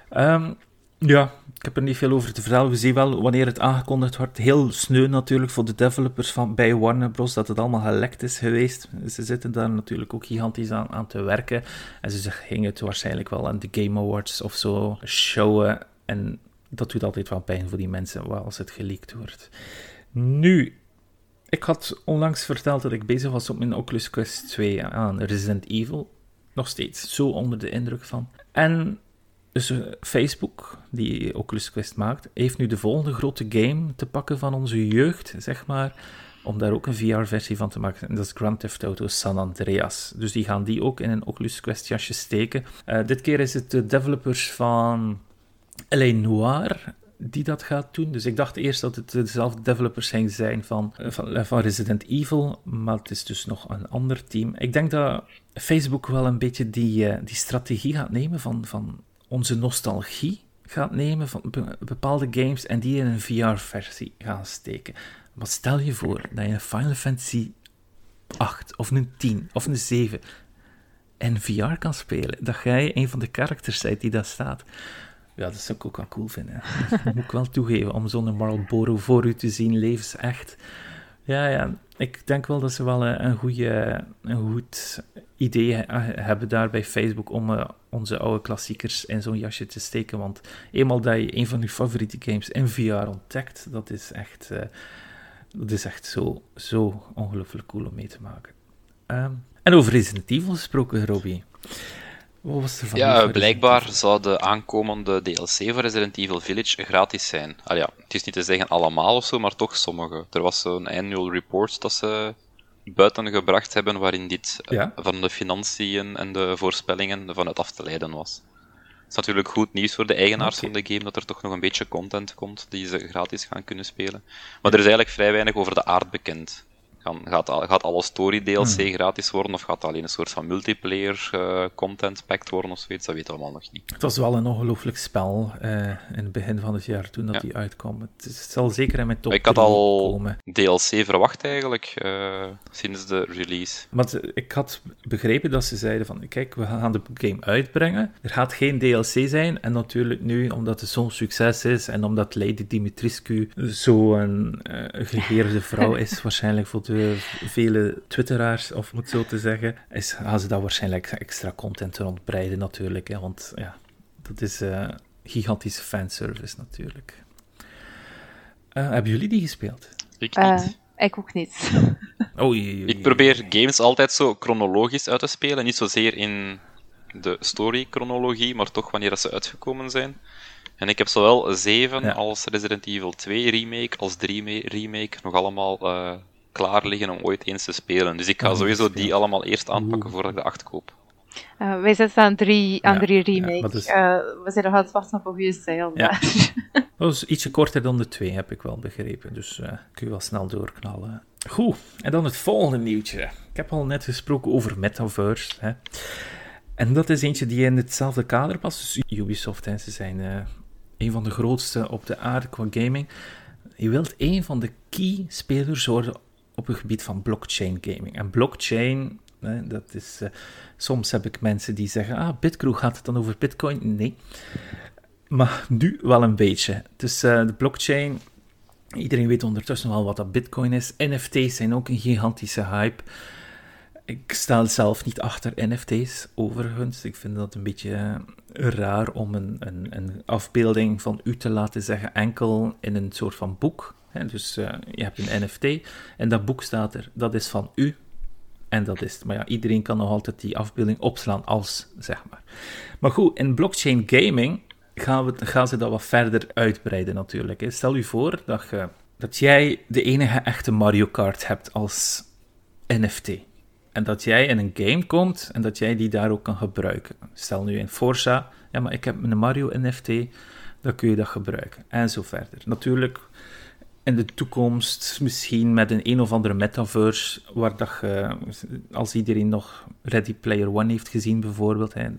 Ehm, ja, ik heb er niet veel over te vertellen. We zien wel wanneer het aangekondigd wordt. Heel sneu natuurlijk voor de developers van, bij Warner Bros. dat het allemaal gelekt is geweest. Ze zitten daar natuurlijk ook gigantisch aan, aan te werken. En ze gingen het waarschijnlijk wel aan de Game Awards of zo showen. En dat doet altijd wel pijn voor die mensen als het geleakt wordt. Nu, ik had onlangs verteld dat ik bezig was op mijn Oculus Quest 2 aan Resident Evil. Nog steeds zo onder de indruk van. En dus eh, Facebook, die Oculus Quest maakt, heeft nu de volgende grote game te pakken van onze jeugd, zeg maar. Om daar ook een VR-versie van te maken. En dat is Grand Theft Auto San Andreas. Dus die gaan die ook in een Oculus Quest jasje steken. Eh, dit keer is het de developers van L.A. Noir die dat gaat doen. Dus ik dacht eerst dat het dezelfde developers zijn van, eh, van, eh, van Resident Evil, maar het is dus nog een ander team. Ik denk dat Facebook wel een beetje die, eh, die strategie gaat nemen van, van onze nostalgie gaat nemen van be- bepaalde games en die in een VR-versie gaan steken. Maar stel je voor dat je een Final Fantasy 8 of een 10 of een 7 in VR kan spelen, dat jij een van de characters bent die daar staat. Ja, dat zou ik ook wel cool vinden. Dat moet ik wel toegeven, om zo'n Marlboro voor u te zien, levensecht. Ja, ja, ik denk wel dat ze wel eh, een, goede, een goed idee he- hebben daar bij Facebook om eh, onze oude klassiekers in zo'n jasje te steken. Want eenmaal dat je een van je favoriete games in VR ontdekt, dat is echt, eh, dat is echt zo, zo ongelooflijk cool om mee te maken. Ehm, en over Resident Evil gesproken, Robbie. Wat was er van nieuws Ja, blijkbaar zou de aankomende DLC voor Resident Evil Village gratis zijn. Al ja, het is niet te zeggen allemaal of zo, maar toch sommige. Er was zo'n annual report dat ze buiten gebracht hebben waarin dit eh, Ja. van de financiën en de voorspellingen vanuit af te leiden was. Het is natuurlijk goed nieuws voor de eigenaars van de game dat er toch nog een beetje content komt die ze gratis gaan kunnen spelen. Maar er is eigenlijk vrij weinig over de aard bekend. Gaan, gaat, gaat alle story DLC Hmm. gratis worden of gaat alleen een soort van multiplayer eh, content packed worden of zoiets? Dat weten we allemaal nog niet. Het was wel een ongelooflijk spel eh, in het begin van het jaar toen dat Ja. die uitkwam. Het, zal zeker in mijn top ik had 3 al komen. DLC verwacht eigenlijk eh, sinds de release. Maar het- ik had begrepen dat ze zeiden van, kijk, we gaan de game uitbrengen. Er gaat geen DLC zijn. En natuurlijk nu, omdat het zo'n succes is en omdat Lady Dimitrescu zo'n eh geheerde vrouw (laughs) is, waarschijnlijk voor de vele twitteraars, of moet zo te zeggen, is, gaan ze daar waarschijnlijk extra content rondbreiden natuurlijk. Hè, want ja, dat is eh, gigantische fanservice natuurlijk. Eh, hebben jullie die gespeeld? Ik Eh, niet. ik ook niet. Oh, (laughs) oei, oei, oei. Ik probeer games altijd zo chronologisch uit te spelen. Niet zozeer in de story-chronologie, maar toch wanneer dat ze uitgekomen zijn. En ik heb zowel 7 Ja. als Resident Evil 2 remake als 3 me- remake nog allemaal eh, klaar liggen om ooit eens te spelen. Dus ik ga Oh, sowieso die allemaal eerst aanpakken voordat ik de 8 koop. Eh, wij zitten aan drie, aan Ja, drie ja, remake. dus- Eh, we zijn nog aan het wachten op een goede stijl. Ja. maar- (laughs) Dat was ietsje korter dan de twee, heb ik wel begrepen. Dus eh, kun je wel snel doorknallen. Goed, en dan het volgende nieuwtje. Ik heb al net gesproken over Metaverse. Hè. En dat is eentje die in hetzelfde kader past. Dus Ubisoft, hè, ze zijn eh, een van de grootste op de aarde qua gaming. Je wilt een van de key spelers worden op het gebied van blockchain gaming. En blockchain, hè, dat is... eh, soms heb ik mensen die zeggen, ah, Bitcrew gaat het dan over bitcoin? Nee. Maar nu wel een beetje. Dus eh, de blockchain, iedereen weet ondertussen wel wat dat bitcoin is. NFT's zijn ook een gigantische hype. Ik sta zelf niet achter NFT's, overigens. Ik vind dat een beetje eh, raar om een, een, een afbeelding van u te laten zeggen enkel in een soort van boek. Dus eh, je hebt een NFT en dat boek staat er, dat is van u. En dat is het. Maar ja, iedereen kan nog altijd die afbeelding opslaan als, zeg maar. Maar goed, in blockchain gaming gaan, we, gaan ze dat wat verder uitbreiden natuurlijk. Stel u voor dat je dat jij de enige echte Mario Kart hebt als NFT. En dat jij in een game komt en dat jij die daar ook kan gebruiken. Stel nu in Forza, ja, maar ik heb een Mario NFT, dan kun je dat gebruiken. En zo verder. Natuurlijk, in de toekomst misschien met een een of andere metaverse, waar dat als iedereen nog Ready Player One heeft gezien bijvoorbeeld, hè,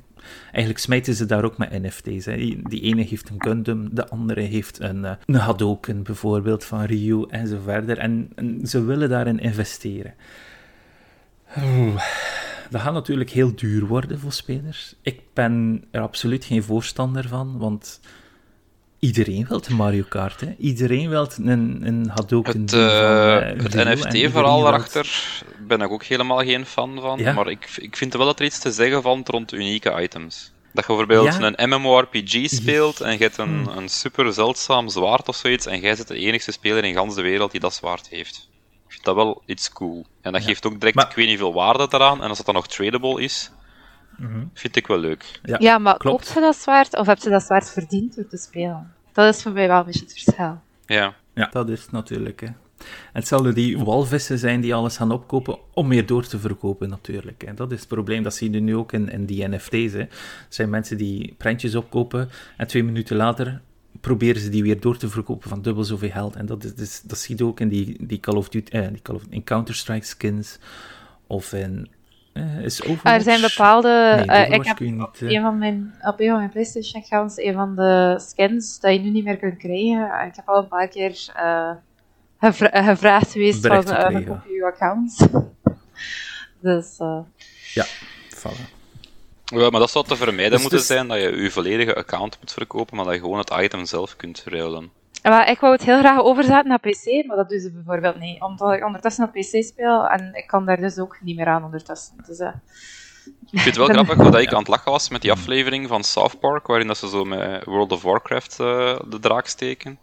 eigenlijk smijten ze daar ook met NFT's. Hè. Die ene heeft een Gundam, de andere heeft een, uh, een Hadoken bijvoorbeeld van Ryu en zo verder. En, ze willen daarin investeren. Dat gaat natuurlijk heel duur worden voor spelers. Ik ben er absoluut geen voorstander van, want iedereen wil een Mario Kart. Hè. Iedereen wil een, een Hadoken. Het, uh, uh, het NFT-verhaal daarachter ben ik ook helemaal geen fan van. Ja? Maar ik, ik vind wel dat er iets te zeggen valt rond unieke items. Dat je bijvoorbeeld ja? een MMORPG speelt en je hebt een, hmm. een super zeldzaam zwaard of zoiets en jij bent de enige speler in de wereld die dat zwaard heeft. Ik vind dat wel iets cool. En dat geeft ook direct, maar... ik weet niet veel waarde eraan. En als dat dan nog tradable is, mm -hmm. vind ik wel leuk. Ja, ja maar klopt. koopt je dat zwaard of heb je dat zwaard verdiend door te spelen? Dat is voor mij wel een beetje het verschil. Ja. Ja, dat is natuurlijk. Hè. En het zouden die walvissen zijn die alles gaan opkopen om meer door te verkopen, natuurlijk. En dat is het probleem, dat zie je nu ook in, in die NFT's. Hè. Er zijn mensen die prentjes opkopen en twee minuten later proberen ze die weer door te verkopen van dubbel zoveel geld. En dat, is, dat zie je ook in die, die Call of Duty, eh, die Call of, in Counter-Strike skins of in uh, is er zijn bepaalde. Nee, uh, ik heb niet, op, uh... een van mijn, op een van mijn PlayStation accounts een van de skins dat je nu niet meer kunt krijgen. Ik heb al een paar keer gevra gevraagd geweest van uh, op je account. (laughs) dus. ja, vallen. Ja, maar dat zou te vermijden dus moeten dus... zijn dat je je volledige account moet verkopen, maar dat je gewoon het item zelf kunt ruilen. Maar ik wou het heel graag overzetten naar PC, maar dat doen ze bijvoorbeeld niet. Omdat ik ondertussen op PC speel en ik kan daar dus ook niet meer aan ondertussen. Dus, uh... Ik vind het wel grappig dat ik aan het lachen was met die aflevering van South Park, waarin dat ze zo met World of Warcraft uh, de draak steken.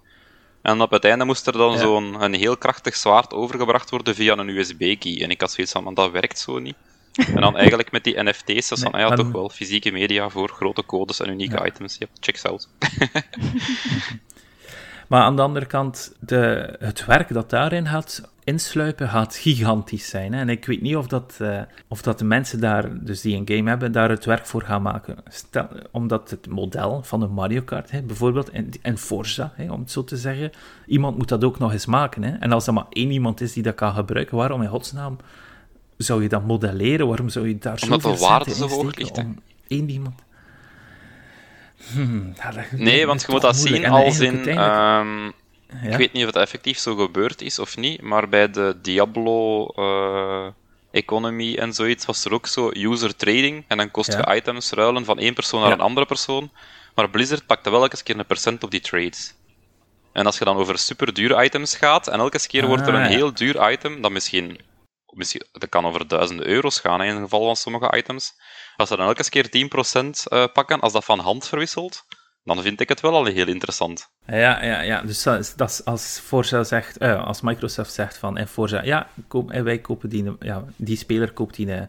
En op het einde moest er dan ja. zo'n een heel krachtig zwaard overgebracht worden via een USB-key. En ik had zoiets van, maar dat werkt zo niet. En dan eigenlijk met die (laughs) NFT's, dat is dan nee, ja, toch wel fysieke media voor grote codes en unieke ja. items. Ja, checks out. (laughs) (laughs) Maar aan de andere kant, de, het werk dat daarin gaat insluipen, gaat gigantisch zijn. Hè? En ik weet niet of dat, uh, of dat de mensen daar, dus die een game hebben, daar het werk voor gaan maken. Stel, omdat het model van een Mario Kart, hè, bijvoorbeeld, en, en Forza, hè, om het zo te zeggen, iemand moet dat ook nog eens maken. Hè? En als er maar één iemand is die dat kan gebruiken, waarom in godsnaam zou je dat modelleren? Waarom zou je daar Omdat de waarde zo hoog ligt. Om één iemand... Hmm, (laughs) nee, want je moet dat zien als in. Um, ja. Ik weet niet of het effectief zo gebeurd is of niet, maar bij de Diablo uh, Economy en zoiets was er ook zo user trading. En dan kost ja. je items ruilen van één persoon naar een andere persoon. Maar Blizzard pakte wel elke keer een percent op die trades. En als je dan over super dure items gaat, en elke keer wordt er een heel duur item, dat misschien, misschien dat kan over duizenden euro's gaan in het geval van sommige items, als ze dan elke keer 10% uh, pakken, als dat van hand verwisselt, dan vind ik het wel al heel interessant. Ja, ja, ja. dus dat, dat als Forza zegt, uh, als Microsoft zegt van, en Forza, ja, koop, en wij kopen die, ja, die speler koopt die uh,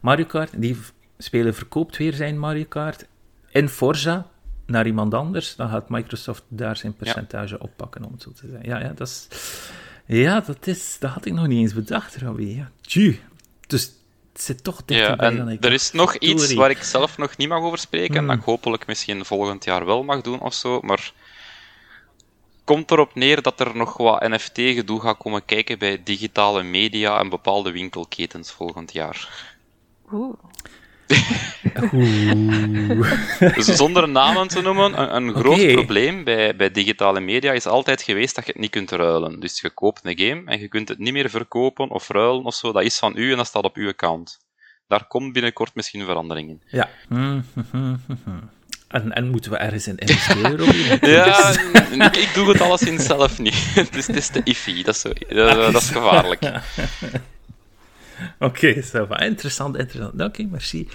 Mario Kart, die speler verkoopt weer zijn Mario Kart in Forza naar iemand anders, dan gaat Microsoft daar zijn percentage ja. oppakken, om het zo te zeggen. Ja, ja, dat is... Ja, dat, is, dat had ik nog niet eens bedacht, Robbie. Ja. Tju. Dus het zit toch dichterbij ja, dan ik Er is nog iets waar ik zelf nog niet mag over spreken, en dat ik hopelijk misschien volgend jaar wel mag doen of zo, maar komt erop neer dat er nog wat NFT-gedoe gaat komen kijken bij digitale media en bepaalde winkelketens volgend jaar. Oeh. Dus (laughs) zonder namen te noemen, een, een groot okay. probleem bij, bij digitale media is altijd geweest dat je het niet kunt ruilen. Dus je koopt een game en je kunt het niet meer verkopen of ruilen of zo. Dat is van u en dat staat op uw account. Daar komt binnenkort misschien verandering in. Ja. En, en moeten we ergens in investeren? (laughs) ja, ik, ik, doe het alleszins zelf niet. (laughs) Dus het is te iffy, dat is, dat is gevaarlijk. (laughs) Oké, okay, interessant, interessant. Oké, okay, merci.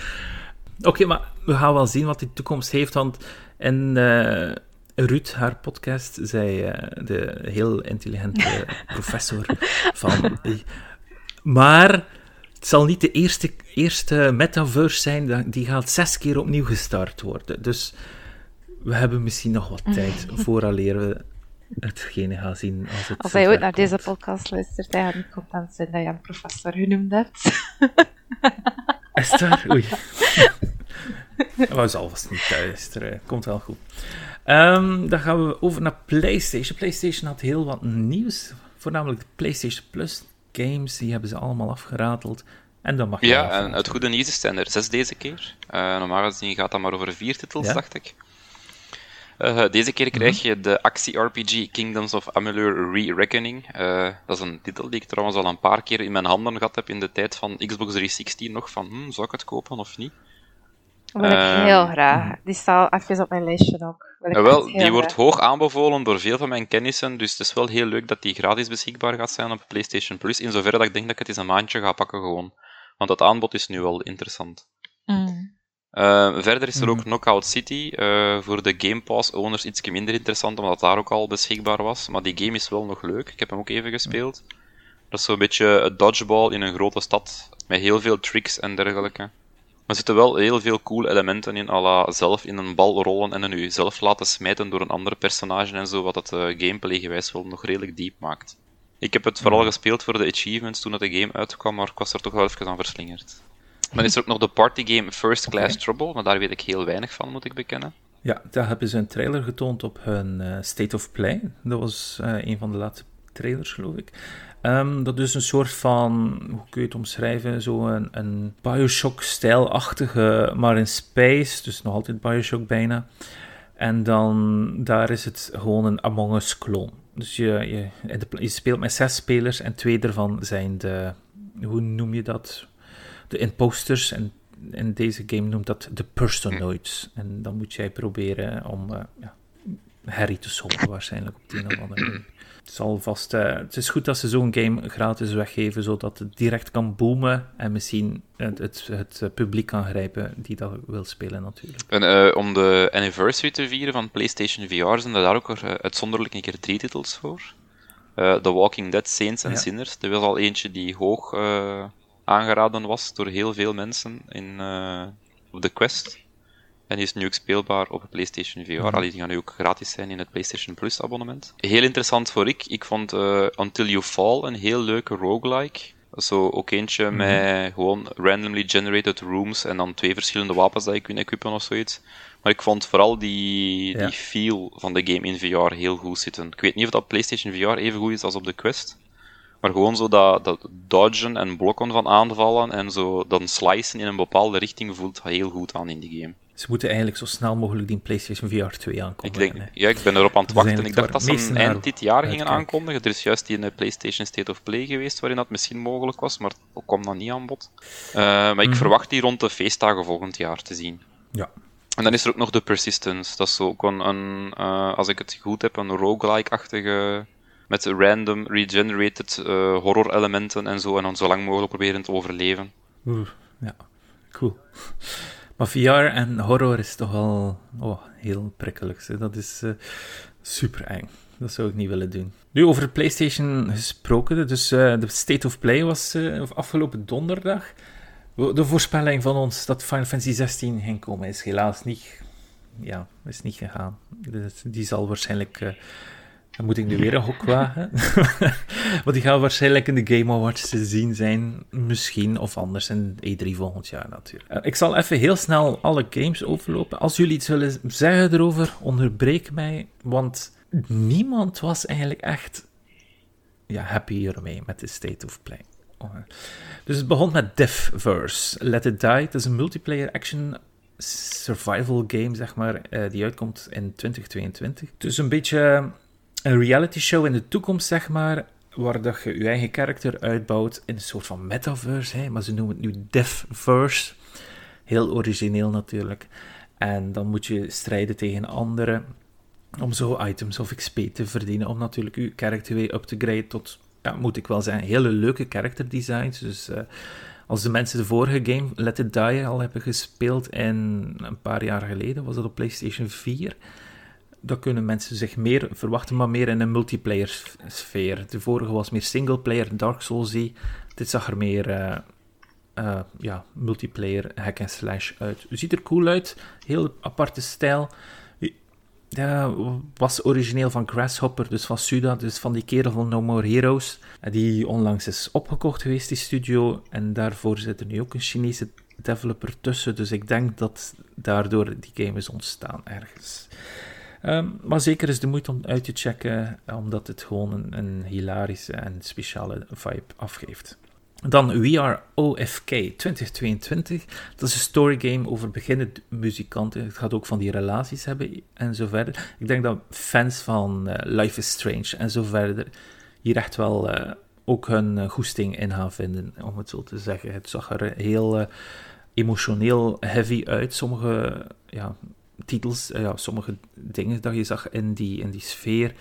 Oké, okay, maar we gaan wel zien wat de toekomst heeft, want in uh, Ruud, haar podcast, zei uh, de heel intelligente (laughs) professor van... Maar het zal niet de eerste, eerste metaverse zijn, die gaat zes keer opnieuw gestart worden. Dus we hebben misschien nog wat (laughs) tijd vooraleer we hetgene gaat zien als het Als hij ooit naar deze podcast luistert, hij gaat niet content zijn dat je hem professor genoemd hebt. Is het waar? Oei. (laughs) Zal vast niet luisteren. Komt wel goed. Ehm, dan gaan we over naar PlayStation. PlayStation had heel wat nieuws. Voornamelijk de PlayStation Plus games. Die hebben ze allemaal afgerateld. En dan mag je Ja, en het goede nieuws is, het zijn er zes deze keer. Eh, normaal gezien gaat dat maar over vier titels, Ja. dacht ik. Eh, deze keer krijg Mhm. je de actie-RPG Kingdoms of Amalur Re-Reckoning. Eh, dat is een titel die ik trouwens al een paar keer in mijn handen gehad heb in de tijd van Xbox 360 nog, van hm, zou ik het kopen of niet? Dat wil ik Ehm, heel graag. Die staat even op mijn lijstje ook. Wil wel, die wordt hoog aanbevolen door veel van mijn kennissen, dus het is wel heel leuk dat die gratis beschikbaar gaat zijn op PlayStation Plus, in zoverre dat ik denk dat ik het eens een maandje ga pakken gewoon. Want dat aanbod is nu wel interessant. Mm. Uh, verder is er ook Mhm. Knockout City. uh, voor de Game Pass owners iets minder interessant, omdat daar ook al beschikbaar was. Maar die game is wel nog leuk. Ik heb hem ook even gespeeld. Dat is zo'n beetje een dodgeball in een grote stad. Met heel veel tricks en dergelijke. Er zitten wel heel veel cool elementen in, à la zelf in een bal rollen en dan u zelf laten smijten door een ander personage en zo, wat het uh, gameplay gewijs wel nog redelijk diep maakt. Ik heb het vooral gespeeld voor de achievements toen dat de game uitkwam, maar ik was er toch wel even aan verslingerd. Dan is er ook nog de partygame First Class. Trouble, maar daar weet ik heel weinig van, moet ik bekennen. Ja, daar hebben ze een trailer getoond op hun eh, State of Play. Dat was eh, een van de laatste trailers, geloof ik. Ehm, dat is een soort van, hoe kun je het omschrijven? Zo een, een Bioshock-stijlachtige, maar in space, dus nog altijd Bioshock bijna. En dan, daar is het gewoon een Among Us clone. Dus je, je, je speelt met zes spelers en twee daarvan zijn de, hoe noem je dat? De imposters. En in deze game noemt dat de personoids. En dan moet jij proberen om eh ja, Harry te solven, waarschijnlijk op die of andere (clears throat) manier. Het, zal vast, eh, het is goed dat ze zo'n game gratis weggeven, zodat het direct kan boomen en misschien het, het, het eh, publiek kan grijpen die dat wil spelen natuurlijk. En om de anniversary te vieren van PlayStation VR zijn er daar ook uitzonderlijk een keer drie titels voor. The Walking Dead, Saints and Ja. Sinners. Er was al eentje die hoog aangeraden was door heel veel mensen in, eh, op de Quest. En die is nu ook speelbaar op PlayStation VR. Mhm. Allee, die gaan nu ook gratis zijn in het PlayStation Plus abonnement. Heel interessant voor ik. Ik vond eh, Until You Fall een heel leuke roguelike. Zo ook eentje Mhm. met gewoon randomly generated rooms en dan twee verschillende wapens dat je kunt equippen of zoiets. Maar ik vond vooral die, Ja. die feel van de game in VR heel goed zitten. Ik weet niet of dat PlayStation VR even goed is als op de Quest. Maar gewoon zo dat, dat dodgen en blokken van aanvallen en zo dan slicen in een bepaalde richting voelt heel goed aan in die game. Ze moeten eigenlijk zo snel mogelijk die PlayStation VR 2 Ik, aankondigen. denk, hè. ja, ik ben erop aan het Dat wachten. Ik dacht dat ze hem eind dit jaar gingen uitkijk. aankondigen. Er is juist die in de PlayStation State of Play geweest waarin dat misschien mogelijk was, maar ook kwam dat niet aan bod. Eh, maar ik Mhm. verwacht die rond de feestdagen volgend jaar te zien. Ja. En dan is er ook nog de Persistence. Dat is ook een, een eh, als ik het goed heb, een roguelike-achtige, met random regenerated eh, horror-elementen en zo, en dan zo lang mogelijk proberen te overleven. Oeh, ja, cool. Maar VR en horror is toch wel oh, heel prikkelig. Hè? Dat is eh, super eng. Dat zou ik niet willen doen. Nu over PlayStation gesproken. Dus eh, de State of Play was afgelopen donderdag. De voorspelling van ons dat Final Fantasy 16 ging komen is helaas niet, ja, is niet gegaan. Dus die zal waarschijnlijk. Dan moet ik nu weer een hok wagen. (laughs) Want die gaan waarschijnlijk in de Game Awards te zien zijn. Misschien, of anders in E3 volgend jaar natuurlijk. Ik zal even heel snel alle games overlopen. Als jullie iets willen zeggen erover, onderbreek mij. Want niemand was eigenlijk echt ja, happy hiermee met de State of Play. Oh. Dus het begon met Devverse. Let It Die. Het is een multiplayer action survival game, zeg maar, eh, die uitkomt in 2022. Dus een beetje een reality show in de toekomst, zeg maar, waar dat je je eigen karakter uitbouwt in een soort van metaverse, hè, maar ze noemen het nu Devverse. Heel origineel natuurlijk. En dan moet je strijden tegen anderen om zo items of XP te verdienen, om natuurlijk je karakter weer up te graden tot, ja, moet ik wel zeggen, hele leuke character designs. Dus eh, als de mensen de vorige game, Let It Die, al hebben gespeeld en een paar jaar geleden, was dat op PlayStation 4, dan kunnen mensen zich meer verwachten, maar meer in een multiplayer sfeer. De vorige was meer singleplayer, Dark souls Dit zag er meer eh, eh, ja, multiplayer hack and slash uit. Ziet er cool uit, heel aparte stijl. was origineel van Grasshopper, dus van Suda, dus van die kerel van No More Heroes, die onlangs is opgekocht geweest, die studio. En daarvoor zit er nu ook een Chinese developer tussen, dus ik denk dat daardoor die game is ontstaan ergens. Ehm, maar zeker is de moeite om uit te checken, omdat het gewoon een, een hilarische en speciale vibe afgeeft. Dan We Are OFK 2022. Dat is een storygame over beginnende muzikanten. Het gaat ook van die relaties hebben en zo verder. Ik denk dat fans van uh, Life is Strange en zo verder hier echt wel uh, ook hun goesting in gaan vinden, om het zo te zeggen. Het zag er heel emotioneel heavy uit. Sommige ja, titels, ja, sommige dingen dat je zag in die, in die sfeer,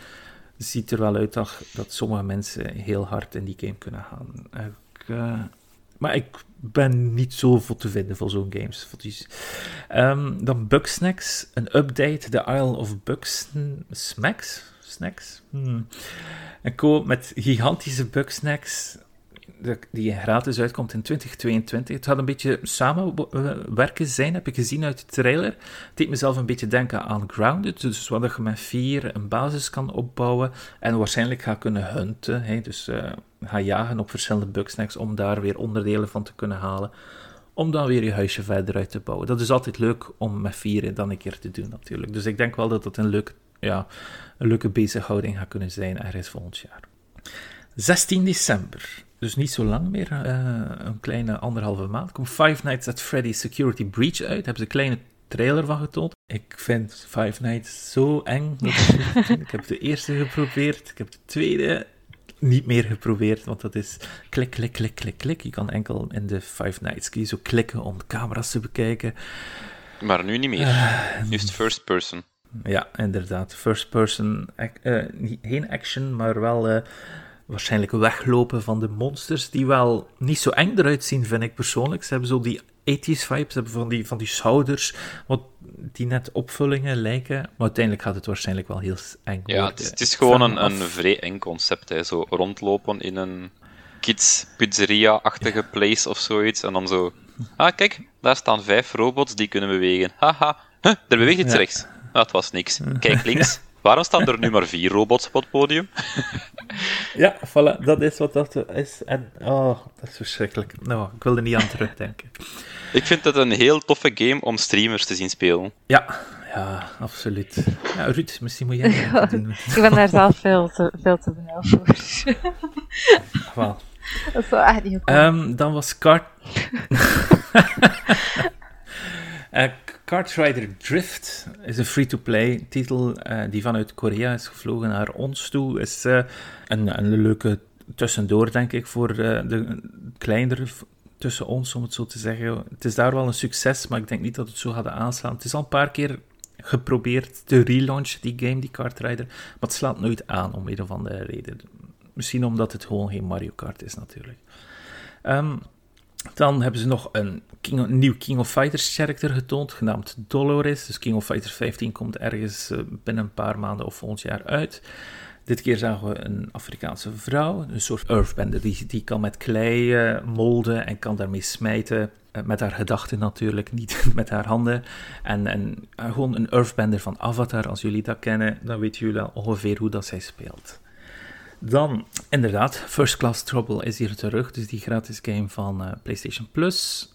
ziet er wel uit dat, dat sommige mensen heel hard in die game kunnen gaan. Uh, maar ik ben niet zo voor te vinden voor zo'n games. Um, dan Bugsnacks, een update, The Isle of Bugs Smacks? Snacks? Hmm. Een koop met gigantische Bugsnacks die gratis uitkomt in 2022. Het gaat een beetje samenwerken zijn, heb ik gezien uit de trailer. Het deed mezelf een beetje denken aan Grounded, dus wat je met vier een basis kan opbouwen en waarschijnlijk gaat kunnen hunten, hè, dus uh, gaan jagen op verschillende bugsnacks om daar weer onderdelen van te kunnen halen, om dan weer je huisje verder uit te bouwen. Dat is altijd leuk om met vier dan een keer te doen natuurlijk. Dus ik denk wel dat dat een leuke, ja, een leuke bezighouding gaat kunnen zijn ergens volgend jaar. 16 december dus niet zo lang meer, uh, een kleine anderhalve maand, komt Five Nights at Freddy's Security Breach uit. Daar hebben ze een kleine trailer van getoond. Ik vind Five Nights zo eng. (laughs) ik heb de eerste geprobeerd, ik heb de tweede niet meer geprobeerd, want dat is klik, klik, klik, klik, klik. Je kan enkel in de Five Nights key zo klikken om de camera's te bekijken. Maar nu niet meer. Uh, nu is het first person. Ja, inderdaad. First person, uh, geen action, maar wel waarschijnlijk weglopen van de monsters, die wel niet zo eng eruit zien, vind ik persoonlijk. Ze hebben zo die 80s vibes, ze hebben van die, van die schouders, wat die net opvullingen lijken. Maar uiteindelijk gaat het waarschijnlijk wel heel eng worden. Ja, het is, gewoon een, een vrij eng concept. Hè. Zo rondlopen in een kids pizzeria-achtige place of zoiets. En dan zo... Ah, kijk, daar staan vijf robots die kunnen bewegen. Haha, huh, er beweegt iets rechts. Ah, het was niks. Kijk links. (laughs) Waarom staan er nu maar vier robots op het podium? ja, voilà, dat is wat dat is. En, oh, dat is verschrikkelijk. Nou, ik wilde niet aan terugdenken. Ik vind het een heel toffe game om streamers te zien spelen. Ja, ja, absoluut. Ja, Ruud, misschien moet jij (laughs) dat doen. ik ben daar zelf veel te, veel te benauwd voor. (laughs) Wel. Dat is wel echt niet um, Dan was Kart... uh, (laughs) Kart Rider Drift is een free-to-play titel uh, die vanuit Korea is gevlogen naar ons toe. Is uh, een, een leuke tussendoor, denk ik, voor uh, de kleinere tussen ons, om het zo te zeggen. Het is daar wel een succes, maar ik denk niet dat het zo gaat aanslaan. Het is al een paar keer geprobeerd te relaunchen, die game, die Kart Rider, maar het slaat nooit aan om een of andere reden. Misschien omdat het gewoon geen Mario Kart is, natuurlijk. Um, dan hebben ze nog een, nieuw King of Fighters character getoond, genaamd Dolores. Dus King of Fighters 15 komt ergens eh, binnen een paar maanden of volgend jaar uit. Dit keer zagen we een Afrikaanse vrouw, een soort earthbender, die, die kan met klei uh, molden en kan daarmee smijten. Uh, met haar gedachten natuurlijk, (laughs) niet met haar handen. En, en gewoon een earthbender van Avatar, als jullie dat kennen, dan weten jullie ongeveer hoe dat zij speelt. Dan, inderdaad, First Class Trouble is hier terug. Dus die gratis game van uh, PlayStation Plus.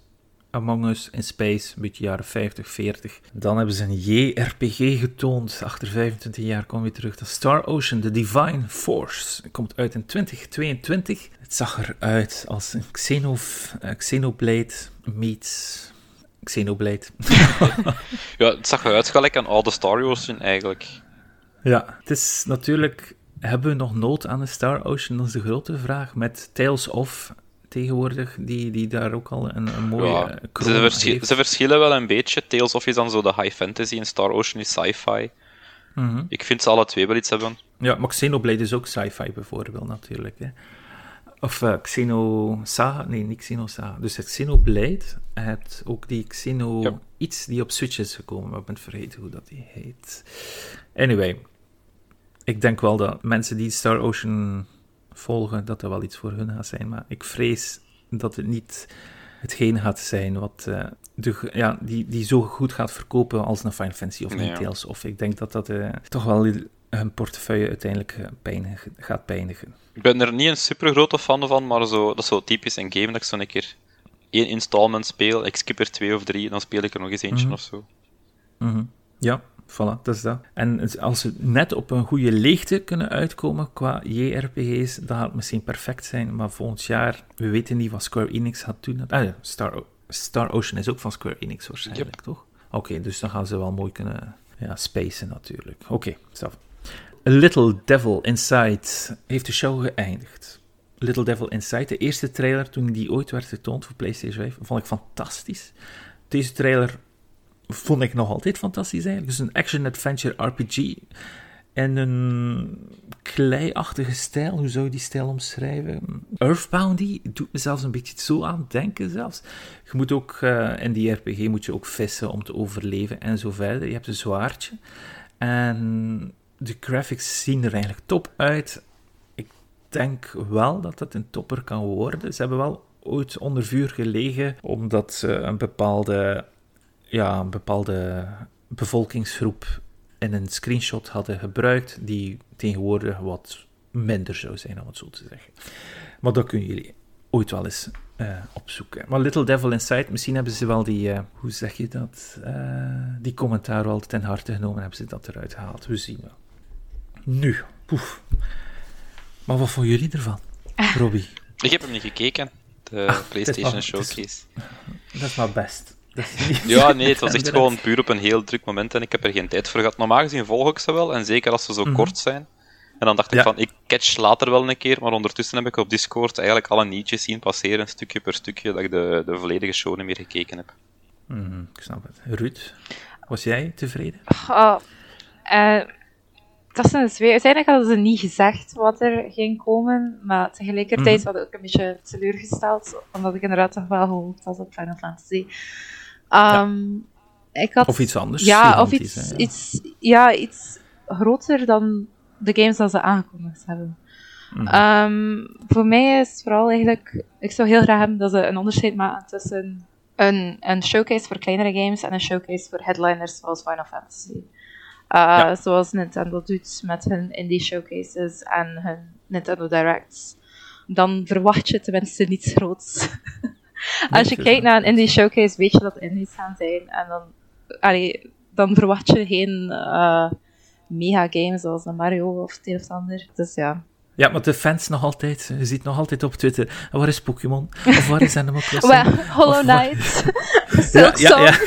Among Us in Space, een beetje jaren 50, 40. Dan hebben ze een JRPG getoond. Achter 25 jaar kom je terug. Dat Star Ocean, The Divine Force. komt uit in 2022. Het zag eruit als een Xeno, uh, Xenoblade meets Xenoblade. (laughs) ja, het zag eruit gelijk aan oude Star Ocean eigenlijk. Ja, het is natuurlijk hebben we nog nood aan de Star Ocean? Dat is de grote vraag. Met Tales of tegenwoordig, die, die daar ook al een, een mooie ja, ze, ze, verschillen wel een beetje. Tales of is dan zo de high fantasy en Star Ocean is sci-fi. Mhm. Ik vind ze alle twee wel iets hebben. Ja, maar Xenoblade is ook sci-fi bijvoorbeeld natuurlijk. Hè. Of uh, Xeno Saga, nee, niet Xeno Saga. Dus het Xenoblade, het ook die Xeno iets die op Switch is gekomen, maar ik ben vergeten hoe dat die heet. Anyway, ik denk wel dat mensen die Star Ocean volgen, dat er wel iets voor hun gaat zijn. Maar ik vrees dat het niet hetgeen gaat zijn wat, uh, de, ja, die, die zo goed gaat verkopen als een Final Fantasy of een Tales of. Ik denk dat dat uh, toch wel hun portefeuille uiteindelijk pijnig, gaat pijnigen. Ik ben er niet een super grote fan van, maar zo, dat is zo typisch een game dat ik zo een keer één installment speel, ik skip er twee of drie en dan speel ik er nog eens eentje mm of zo. Mm -hmm. Ja, voilà, dat is dat. En als ze net op een goede leegte kunnen uitkomen qua JRPG's, dan gaat het misschien perfect zijn. Maar volgend jaar, we weten niet wat Square Enix gaat doen. Ah ja, Star, Star Ocean is ook van Square Enix waarschijnlijk, toch? Oké, dus dan gaan ze wel mooi kunnen ja, spacen natuurlijk. Oké, okay. A Little Devil Inside heeft de show geëindigd. Little Devil Inside, de eerste trailer toen die ooit werd getoond voor PlayStation 5, vond ik fantastisch. Deze trailer vond ik nog altijd fantastisch eigenlijk. Dus een action-adventure RPG en een kleiachtige stijl. Hoe zou je die stijl omschrijven? Earthboundy doet me zelfs een beetje zo aan denken zelfs. Je moet ook, uh, in die RPG moet je ook vissen om te overleven en zo verder. Je hebt een zwaardje. En de graphics zien er eigenlijk top uit. Ik denk wel dat het een topper kan worden. Ze hebben wel ooit onder vuur gelegen omdat ze een bepaalde ja, een bepaalde bevolkingsgroep in een screenshot hadden gebruikt, die tegenwoordig wat minder zou zijn, om het zo te zeggen. Maar dat kunnen jullie ooit wel eens uh, opzoeken. Maar Little Devil Inside, misschien hebben ze wel die, uh, hoe zeg je dat, uh, die commentaar wel ten harte genomen, hebben ze dat eruit gehaald. We zien wel. Nu, poef. Maar wat vonden jullie ervan, (laughs) Robbie? Ik heb hem niet gekeken, de ah, PlayStation Showcase. Dat is maar best. (laughs) Ja, nee, het was echt gewoon puur op een heel druk moment en ik heb er geen tijd voor gehad. Normaal gezien volg ik ze wel, en zeker als ze zo mhm. kort zijn. En dan dacht ik van, ik catch later wel een keer, maar ondertussen heb ik op Discord eigenlijk alle nieuwtjes zien passeren, stukje per stukje, dat ik de, de volledige show niet meer gekeken heb. Mm, ik snap het. Ruud, was jij tevreden? Oh, uh, dat zijn twee. Uiteindelijk hadden ze niet gezegd wat er ging komen, maar tegelijkertijd mm -hmm. had ik een beetje teleurgesteld, omdat ik inderdaad toch wel gehoopt had op Final Fantasy. Um, ik had, of iets anders. Ja, of iets, ja. iets, ja, iets groter dan de games dat ze aangekondigd hebben. Mm -hmm. um, voor mij is vooral eigenlijk, ik zou heel graag hebben dat ze een onderscheid maken tussen een, een showcase voor kleinere games en een showcase voor headliners zoals Final Fantasy. Uh, ja. Zoals Nintendo doet met hun indie showcases en hun Nintendo Directs. Dan verwacht je tenminste niets groots. (laughs) Als je kijkt naar een indie showcase, weet je dat indies gaan zijn. En dan, allee, dan verwacht je geen uh, mega games zoals een Mario of het een of ander. Dus ja. Ja, maar de fans nog altijd, je ziet nog altijd op Twitter, waar is Pokémon? Of waar is (laughs) Animal Crossing? well, Hollow Knight. (laughs) ja, ja, ja.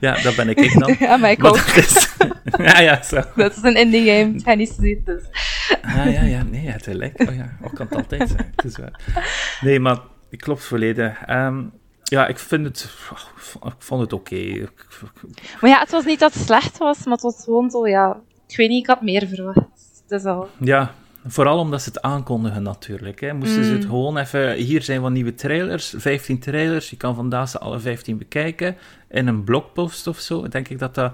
(laughs) ja, dat ben ik ik dan. Ja, maar ik ook. Is... ja, ja, zo. Dat is een indie game, Chinese ziet dus. ja, ja, ja, nee, het lijkt. Oh ja, ook kan het altijd zijn. Het is waar. Nee, maar ik klopt volledig. Um, ja, ik vind het... Ik vond het oké. Okay. Maar ja, het was niet dat het slecht was, maar het was gewoon zo, ja... Ik weet niet, ik had meer verwacht. Dat is al. Ja, Vooral omdat ze het aankondigen natuurlijk. Hè. Moesten ze het mm. gewoon even... Hier zijn wat nieuwe trailers, 15 trailers. Je kan vandaag ze alle 15 bekijken. In een blogpost of zo, denk ik dat dat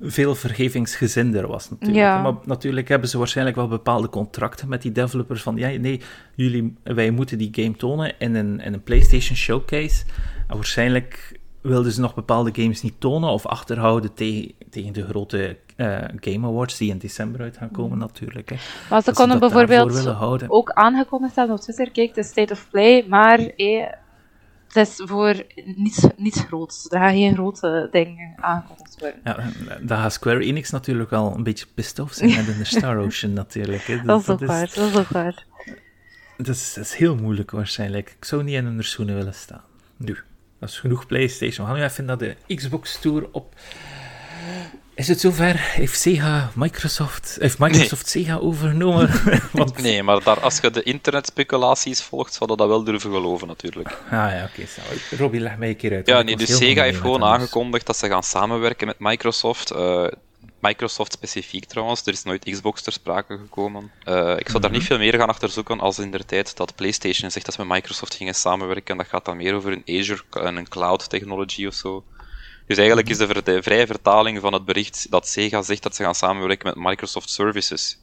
veel vergevingsgezinder was natuurlijk. Ja. Maar natuurlijk hebben ze waarschijnlijk wel bepaalde contracten met die developers van ja, nee, jullie, wij moeten die game tonen in een, in een PlayStation Showcase. En waarschijnlijk wilden ze nog bepaalde games niet tonen of achterhouden tegen, tegen de grote uh, Game Awards die in december uit gaan komen natuurlijk. Hè. Maar ze konden bijvoorbeeld ook aangekondigd hebben op Twitter, kijk, de State of Play, maar eh, het is voor niets, niets groots. Er gaan geen grote dingen aangekondigd worden. Ja, daar gaat Square Enix natuurlijk wel een beetje pissed off zijn met de Star (laughs) Ocean natuurlijk. Hè. Dat, is ook waar, dat is ook waar. Dat is, dat is heel moeilijk waarschijnlijk. Ik zou niet in hun schoenen willen staan. Nu. Dat is genoeg PlayStation. We gaan nu even naar de Xbox Tour op. Is het zover? Heeft Sega Microsoft, heeft Microsoft Sega overgenomen? (laughs) Want... Nee, maar daar, als je de internetspeculaties volgt, zouden dat wel durven geloven natuurlijk. Ah ja, oké. Okay, Robbie, leg mij een keer uit. Ja, nee, dus Sega heeft gewoon aangekondigd dat ze gaan samenwerken met Microsoft. Uh, Microsoft specifiek trouwens, er is nooit Xbox ter sprake gekomen. Uh, ik zou daar niet mhm. veel meer gaan achter zoeken als in de tijd dat PlayStation zegt dat ze met Microsoft gingen samenwerken. Dat gaat dan meer over een Azure en een cloud technology of zo. Dus eigenlijk is de, de vrije vertaling van het bericht dat Sega zegt dat ze gaan samenwerken met Microsoft Services.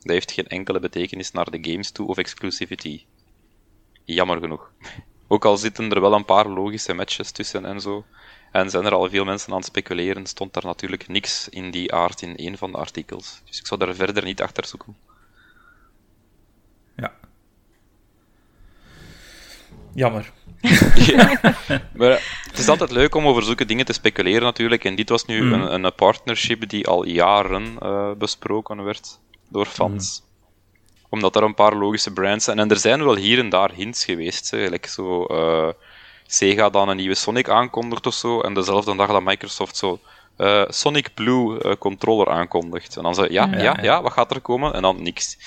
Dat heeft geen enkele betekenis naar de games toe of exclusivity. Jammer genoeg. Ook al zitten er wel een paar logische matches tussen en zo. En zijn er al veel mensen aan het speculeren, stond daar natuurlijk niks in die aard in een van de artikels. Dus ik zou daar verder niet achter zoeken. Ja. Jammer. (laughs) (laughs) ja. Maar het is altijd leuk om over zulke dingen te speculeren natuurlijk. En dit was nu Mm. een, een partnership die al jaren eh, besproken werd door fans. Omdat er een paar logische brands zijn. En er zijn wel hier en daar hints geweest. Hè. Like zo, eh, Sega dan een nieuwe Sonic aankondigt of zo. En dezelfde dag dat Microsoft zo eh, Sonic Blue eh, controller aankondigt. En dan zei ja, Ja, ja, ja, ja. wat gaat er komen? En dan niks.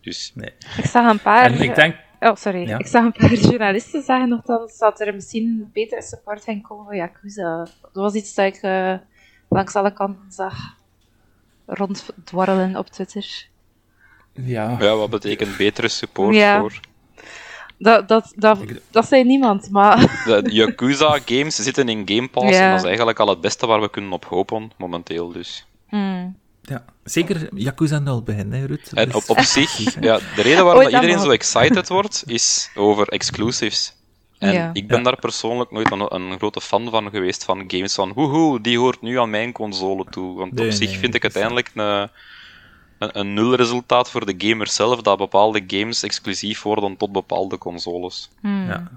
Dus Nee. Ik zag een paar... En ik denk... Oh, sorry. Ja. Ik zag een paar (laughs) journalisten zeggen nogthans dat er misschien betere support ging komen voor Yakuza. Dat was iets dat ik eh, langs alle kanten zag ronddwarrelen op Twitter. Ja, ja, wat betekent betere support Ja. voor... Dat, dat, dat, zei niemand, maar... De Yakuza-games zitten in Game Pass Ja. en dat is eigenlijk al het beste waar we kunnen op hopen, momenteel dus. Hmm. ja. Zeker Yakuza 0 beginnen, hè, Ruud. En op, op zich, (laughs) ja, de reden waarom iedereen zo excited wordt, is over exclusives. En Ja. ik ben Ja. daar persoonlijk nooit een, een grote fan van geweest, van games van woehoe, die hoort nu aan mijn console toe. Want Nee, op zich nee, vind ik uiteindelijk een, een, een nulresultaat voor de gamer zelf, dat bepaalde games exclusief worden tot bepaalde consoles. Hmm. Ja,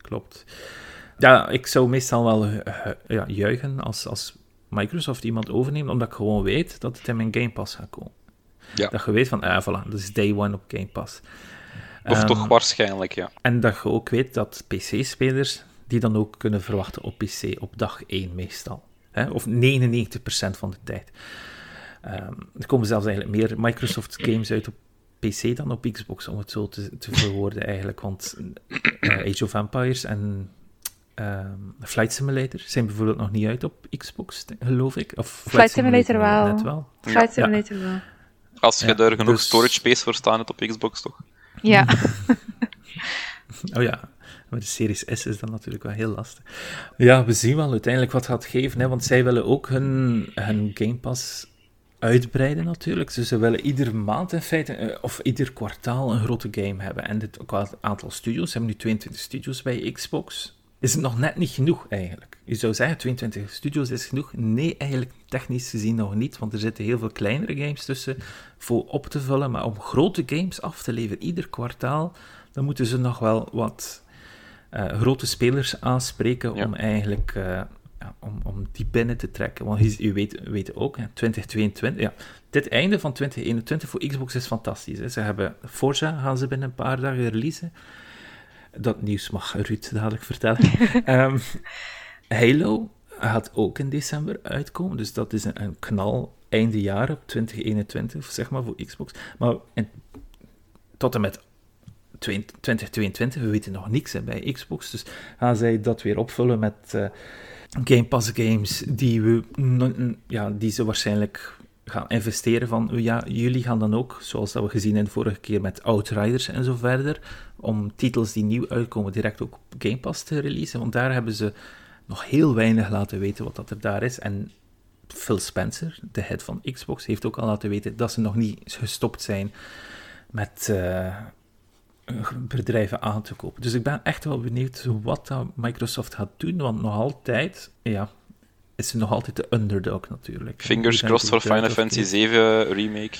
klopt. Ja, ik zou meestal wel eh, ja, juichen als, als Microsoft iemand overneemt, omdat ik gewoon weet dat het in mijn Game Pass gaat komen. Ja. Dat je weet van, ah, voilà, dat is day one op Game Pass. Of Ehm, toch waarschijnlijk, ja. En dat je ook weet dat PC-spelers die dan ook kunnen verwachten op PC op dag 1 meestal. Hè? Of 99% van de tijd. Ehm, er komen zelfs eigenlijk meer Microsoft games uit op PC dan op Xbox, om het zo te, te verwoorden eigenlijk. Want eh, Age of Empires en ehm, Flight Simulator zijn bijvoorbeeld nog niet uit op Xbox, geloof ik. Of Flight, Simulator wel. Net wel. Flight Simulator wel. Als je Ja, daar genoeg dus- storage space voor staan hebt op Xbox, toch? Ja. (laughs) Oh ja, maar de Series S is dan natuurlijk wel heel lastig. Ja, we zien wel uiteindelijk wat gaat geven, hè, want zij willen ook hun, hun Game Pass uitbreiden natuurlijk. Dus ze willen iedere maand in feite, eh, of ieder kwartaal, een grote game hebben. En dit, qua aantal studios, ze hebben nu 22 studios bij Xbox. Is het nog net niet genoeg eigenlijk? Je zou zeggen, 22 studios is genoeg. Nee, eigenlijk technisch gezien nog niet, want er zitten heel veel kleinere games tussen voor op te vullen. Maar om grote games af te leveren, ieder kwartaal, dan moeten ze nog wel wat eh, grote spelers aanspreken Ja. om eigenlijk eh, ja, om, om die binnen te trekken. Want je, je weet, weet ook, hè, 2022, ja, dit einde van 2021 voor Xbox is fantastisch. Hè. Ze hebben Forza, gaan ze binnen een paar dagen releasen. Dat nieuws mag Ruud dadelijk vertellen. (laughs) Ehm, Halo gaat ook in december uitkomen, dus dat is een, een knal einde jaar op 2021, zeg maar, voor Xbox. Maar in- tot en met 2022, we weten nog niks hè, bij Xbox, dus gaan zij dat weer opvullen met eh, Game Pass games die, we, ja, die ze waarschijnlijk gaan investeren van, ja, jullie gaan dan ook, zoals dat we gezien hebben vorige keer met Outriders en zo verder, om titels die nieuw uitkomen direct ook op Game Pass te releasen, want daar hebben ze nog heel weinig laten weten wat dat er daar is. En Phil Spencer, de head van Xbox, heeft ook al laten weten dat ze nog niet gestopt zijn met eh, bedrijven aan te kopen. Dus ik ben echt wel benieuwd wat dat Microsoft gaat doen, want nog altijd, ja, is ze nog altijd de underdog natuurlijk. Fingers crossed voor Final Fantasy het- 7 Remake.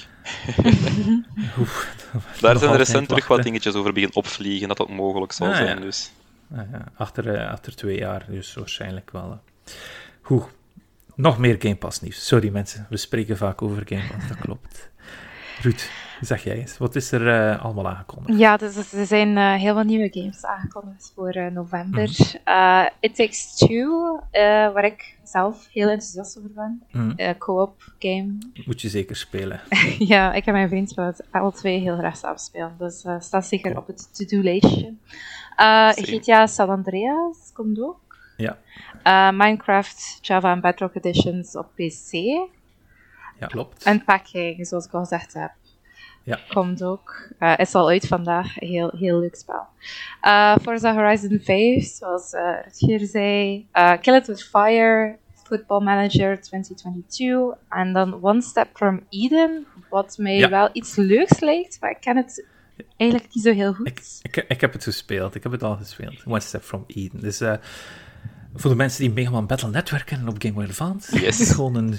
(laughs) Oef, Daar zijn recent terug wat dingetjes over beginnen opvliegen, dat dat mogelijk zal Ah, zijn. ja. Dus. Ah, ja, achter, eh, achter twee jaar, dus waarschijnlijk wel. eh. Goed, nog meer Game Pass nieuws. Sorry mensen, we spreken vaak over Game Pass, dat klopt. Ruud, zeg jij eens, wat is er eh, allemaal aangekondigd? Ja, dus er- zijn eh, heel wat nieuwe games aangekondigd voor eh, november. Eh, It Takes Two, waar ik zelf heel enthousiast over ben. Hm, Eh, co-op game. moet je zeker spelen. (laughs) ja, ik en mijn vriend willen het alle twee heel graag samen spelen. Dus staat zeker op het to-do-lijstje. GTA San Andreas komt ook. Ja, Minecraft, Java en Bedrock Editions op PC. ja klopt. En Packing, zoals ik al gezegd heb. Ja. Komt ook. Eh, is al uit vandaag. Heel, heel leuk spel. Eh Forza Horizon 5, zoals uh, Rutger zei. Eh, Kill It With Fire, Football Manager 2022. En dan One Step From Eden, wat mij Ja. wel iets leuks lijkt, maar ik ken het eigenlijk niet zo heel goed. Ik, ik, ik heb het gespeeld. Ik heb het al gespeeld. One Step From Eden. Dus uh, voor de mensen die Mega Man Battle Network kennen op Game Boy Advance. Yes. Het is gewoon een,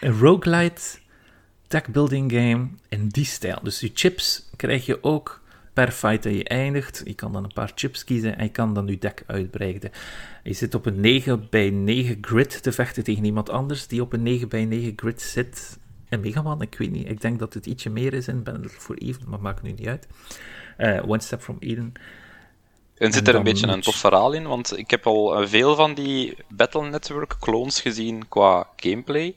een roguelite deckbuilding game in die stijl. Dus die chips krijg je ook per fight dat je eindigt. Je kan dan een paar chips kiezen en je kan dan je deck uitbreiden. Je zit op een 9 bij 9 grid te vechten tegen iemand anders die op een 9 bij 9 grid zit. En Mega Man, ik weet niet. Ik denk dat het ietsje meer is in Battle for Even, maar maakt nu niet uit. Uh, One Step from Eden. En zit er een beetje een tof verhaal in? Want ik heb al veel van die Battle Network clones gezien qua gameplay.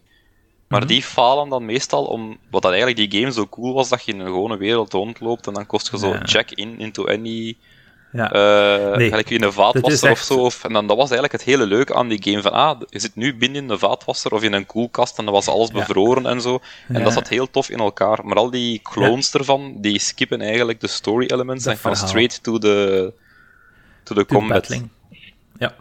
Maar mm -hmm. die falen dan meestal om, wat dat eigenlijk die game zo cool was, dat je in een gewone wereld rondloopt en dan kost je zo ja. check in into any ja. Uh, nee, gelijk in een vaatwasser echt... of zo. Of, en dan, dat was eigenlijk het hele leuke aan die game. Van, ah, je zit nu binnen in de vaatwasser of in een koelkast en dan was alles bevroren en zo. En ja. dat zat heel tof in elkaar. Maar al die clones ervan, die skippen eigenlijk de story elements dat en gaan straight to the, to the combat. Battling. Ja.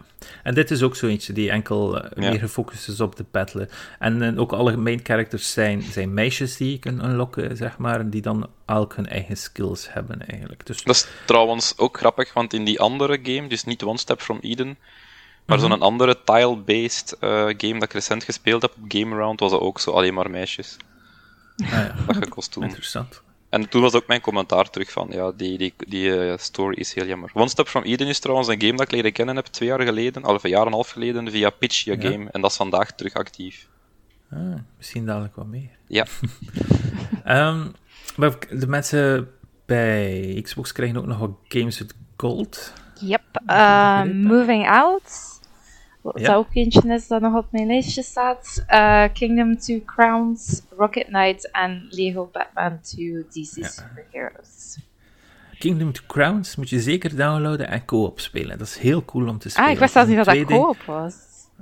En dit is ook zo eentje die enkel uh, ja. meer gefocust is op de battlen. En uh, ook alle main characters zijn, zijn meisjes die je kunt unlocken, zeg maar, en die dan elk hun eigen skills hebben, eigenlijk. Dus... Dat is trouwens ook grappig, want in die andere game, dus niet One Step From Eden, maar -hmm. zo'n andere tile-based uh, game dat ik recent gespeeld heb op Game Around, was dat ook zo alleen maar meisjes. Ah, ja. Dat gekost toen. Interessant. En toen was ook mijn commentaar terug van, ja, die, die, die uh, story is heel jammer. One Step From Eden is trouwens een game dat ik leren kennen heb twee jaar geleden, of een jaar en een half geleden, via Pitch Your ja. Game. En dat is vandaag terug actief. Ah, misschien dadelijk wat meer. Ja. um, (laughs) maar de mensen bij Xbox krijgen ook nog wat games with gold. Yep. Uh, moving Out. Wat ja. ook eentje is dat nog op mijn lijstje staat. Uh, Kingdom 2 Crowns, Rocket Knight en Lego Batman 2 DC ja. Superheroes. Kingdom 2 Crowns moet je zeker downloaden en co-op spelen. Dat is heel cool om te spelen. Ah, ik wist zelfs niet dat dat co-op was.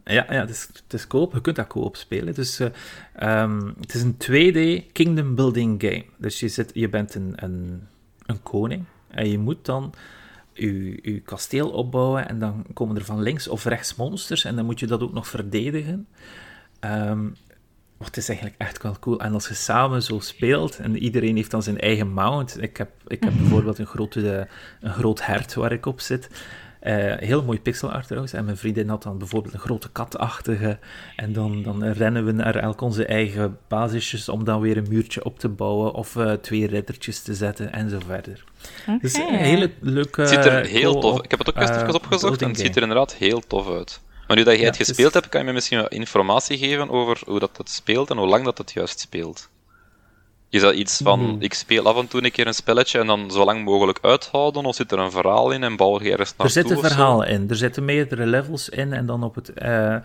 Ja, ja het, is, het is co-op. Je kunt dat co-op spelen. Dus uh, um, het is een 2D kingdom building game. Dus je, zit, je bent een, een, een koning en je moet dan je, je kasteel opbouwen en dan komen er van links of rechts monsters en dan moet je dat ook nog verdedigen. Um, het is eigenlijk echt wel cool. En als je samen zo speelt en iedereen heeft dan zijn eigen mount. Ik heb, ik heb bijvoorbeeld een, grote, een groot hert waar ik op zit. Uh, heel mooi pixel art trouwens. En mijn vriendin had dan bijvoorbeeld een grote katachtige. En dan, dan rennen we naar elk onze eigen basisjes om dan weer een muurtje op te bouwen. Of uh, twee riddertjes te zetten en zo verder. Okay. Dus een hele leuke... Het ziet er heel tof Ik heb het ook eerst even opgezocht en het ziet er inderdaad heel tof uit. Maar nu dat jij ja, het gespeeld hebt, kan je me misschien wat informatie geven over hoe dat, dat speelt en hoe lang dat het juist speelt. Is dat iets van, mm. ik speel af en toe een keer een spelletje en dan zo lang mogelijk uithouden, of zit er een verhaal in en bouw je ergens naartoe? Er zitten verhalen in, er zitten meerdere levels in en dan op het... Uh,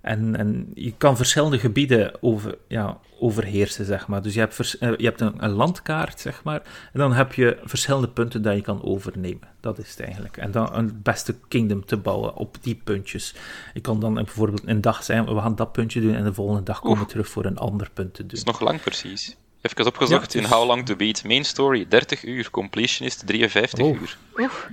en, en je kan verschillende gebieden over, ja, overheersen, zeg maar. Dus je hebt, vers, uh, je hebt een, een, landkaart, zeg maar, en dan heb je verschillende punten dat je kan overnemen. Dat is het eigenlijk. En dan een beste kingdom te bouwen op die puntjes. Je kan dan bijvoorbeeld een dag zijn, we gaan dat puntje doen, en de volgende dag komen we terug voor een ander punt te doen. Dat is nog lang precies. Even opgezocht ja, in How Long to Beat. Main story 30 uur, completionist 53 oh. uur.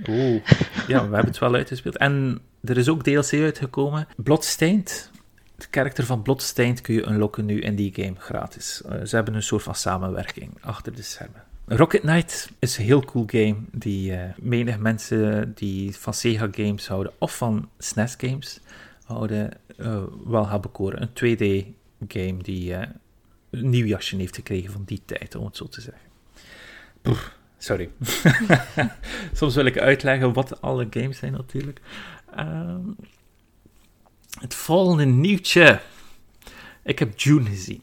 Oeh. Ja, we hebben het wel uitgespeeld. En er is ook DLC uitgekomen. Bloodstained. De karakter van Bloodstained kun je unlocken nu in die game gratis. Uh, ze hebben een soort van samenwerking achter de schermen. Rocket Knight is een heel cool game die uh, menig mensen die van Sega games houden of van SNES games houden uh, wel gaan bekoren. Een 2D game die nieuw jasje heeft gekregen van die tijd, om het zo te zeggen. Sorry. (laughs) Soms wil ik uitleggen wat alle games zijn, natuurlijk. Um, het volgende nieuwtje. Ik heb June gezien.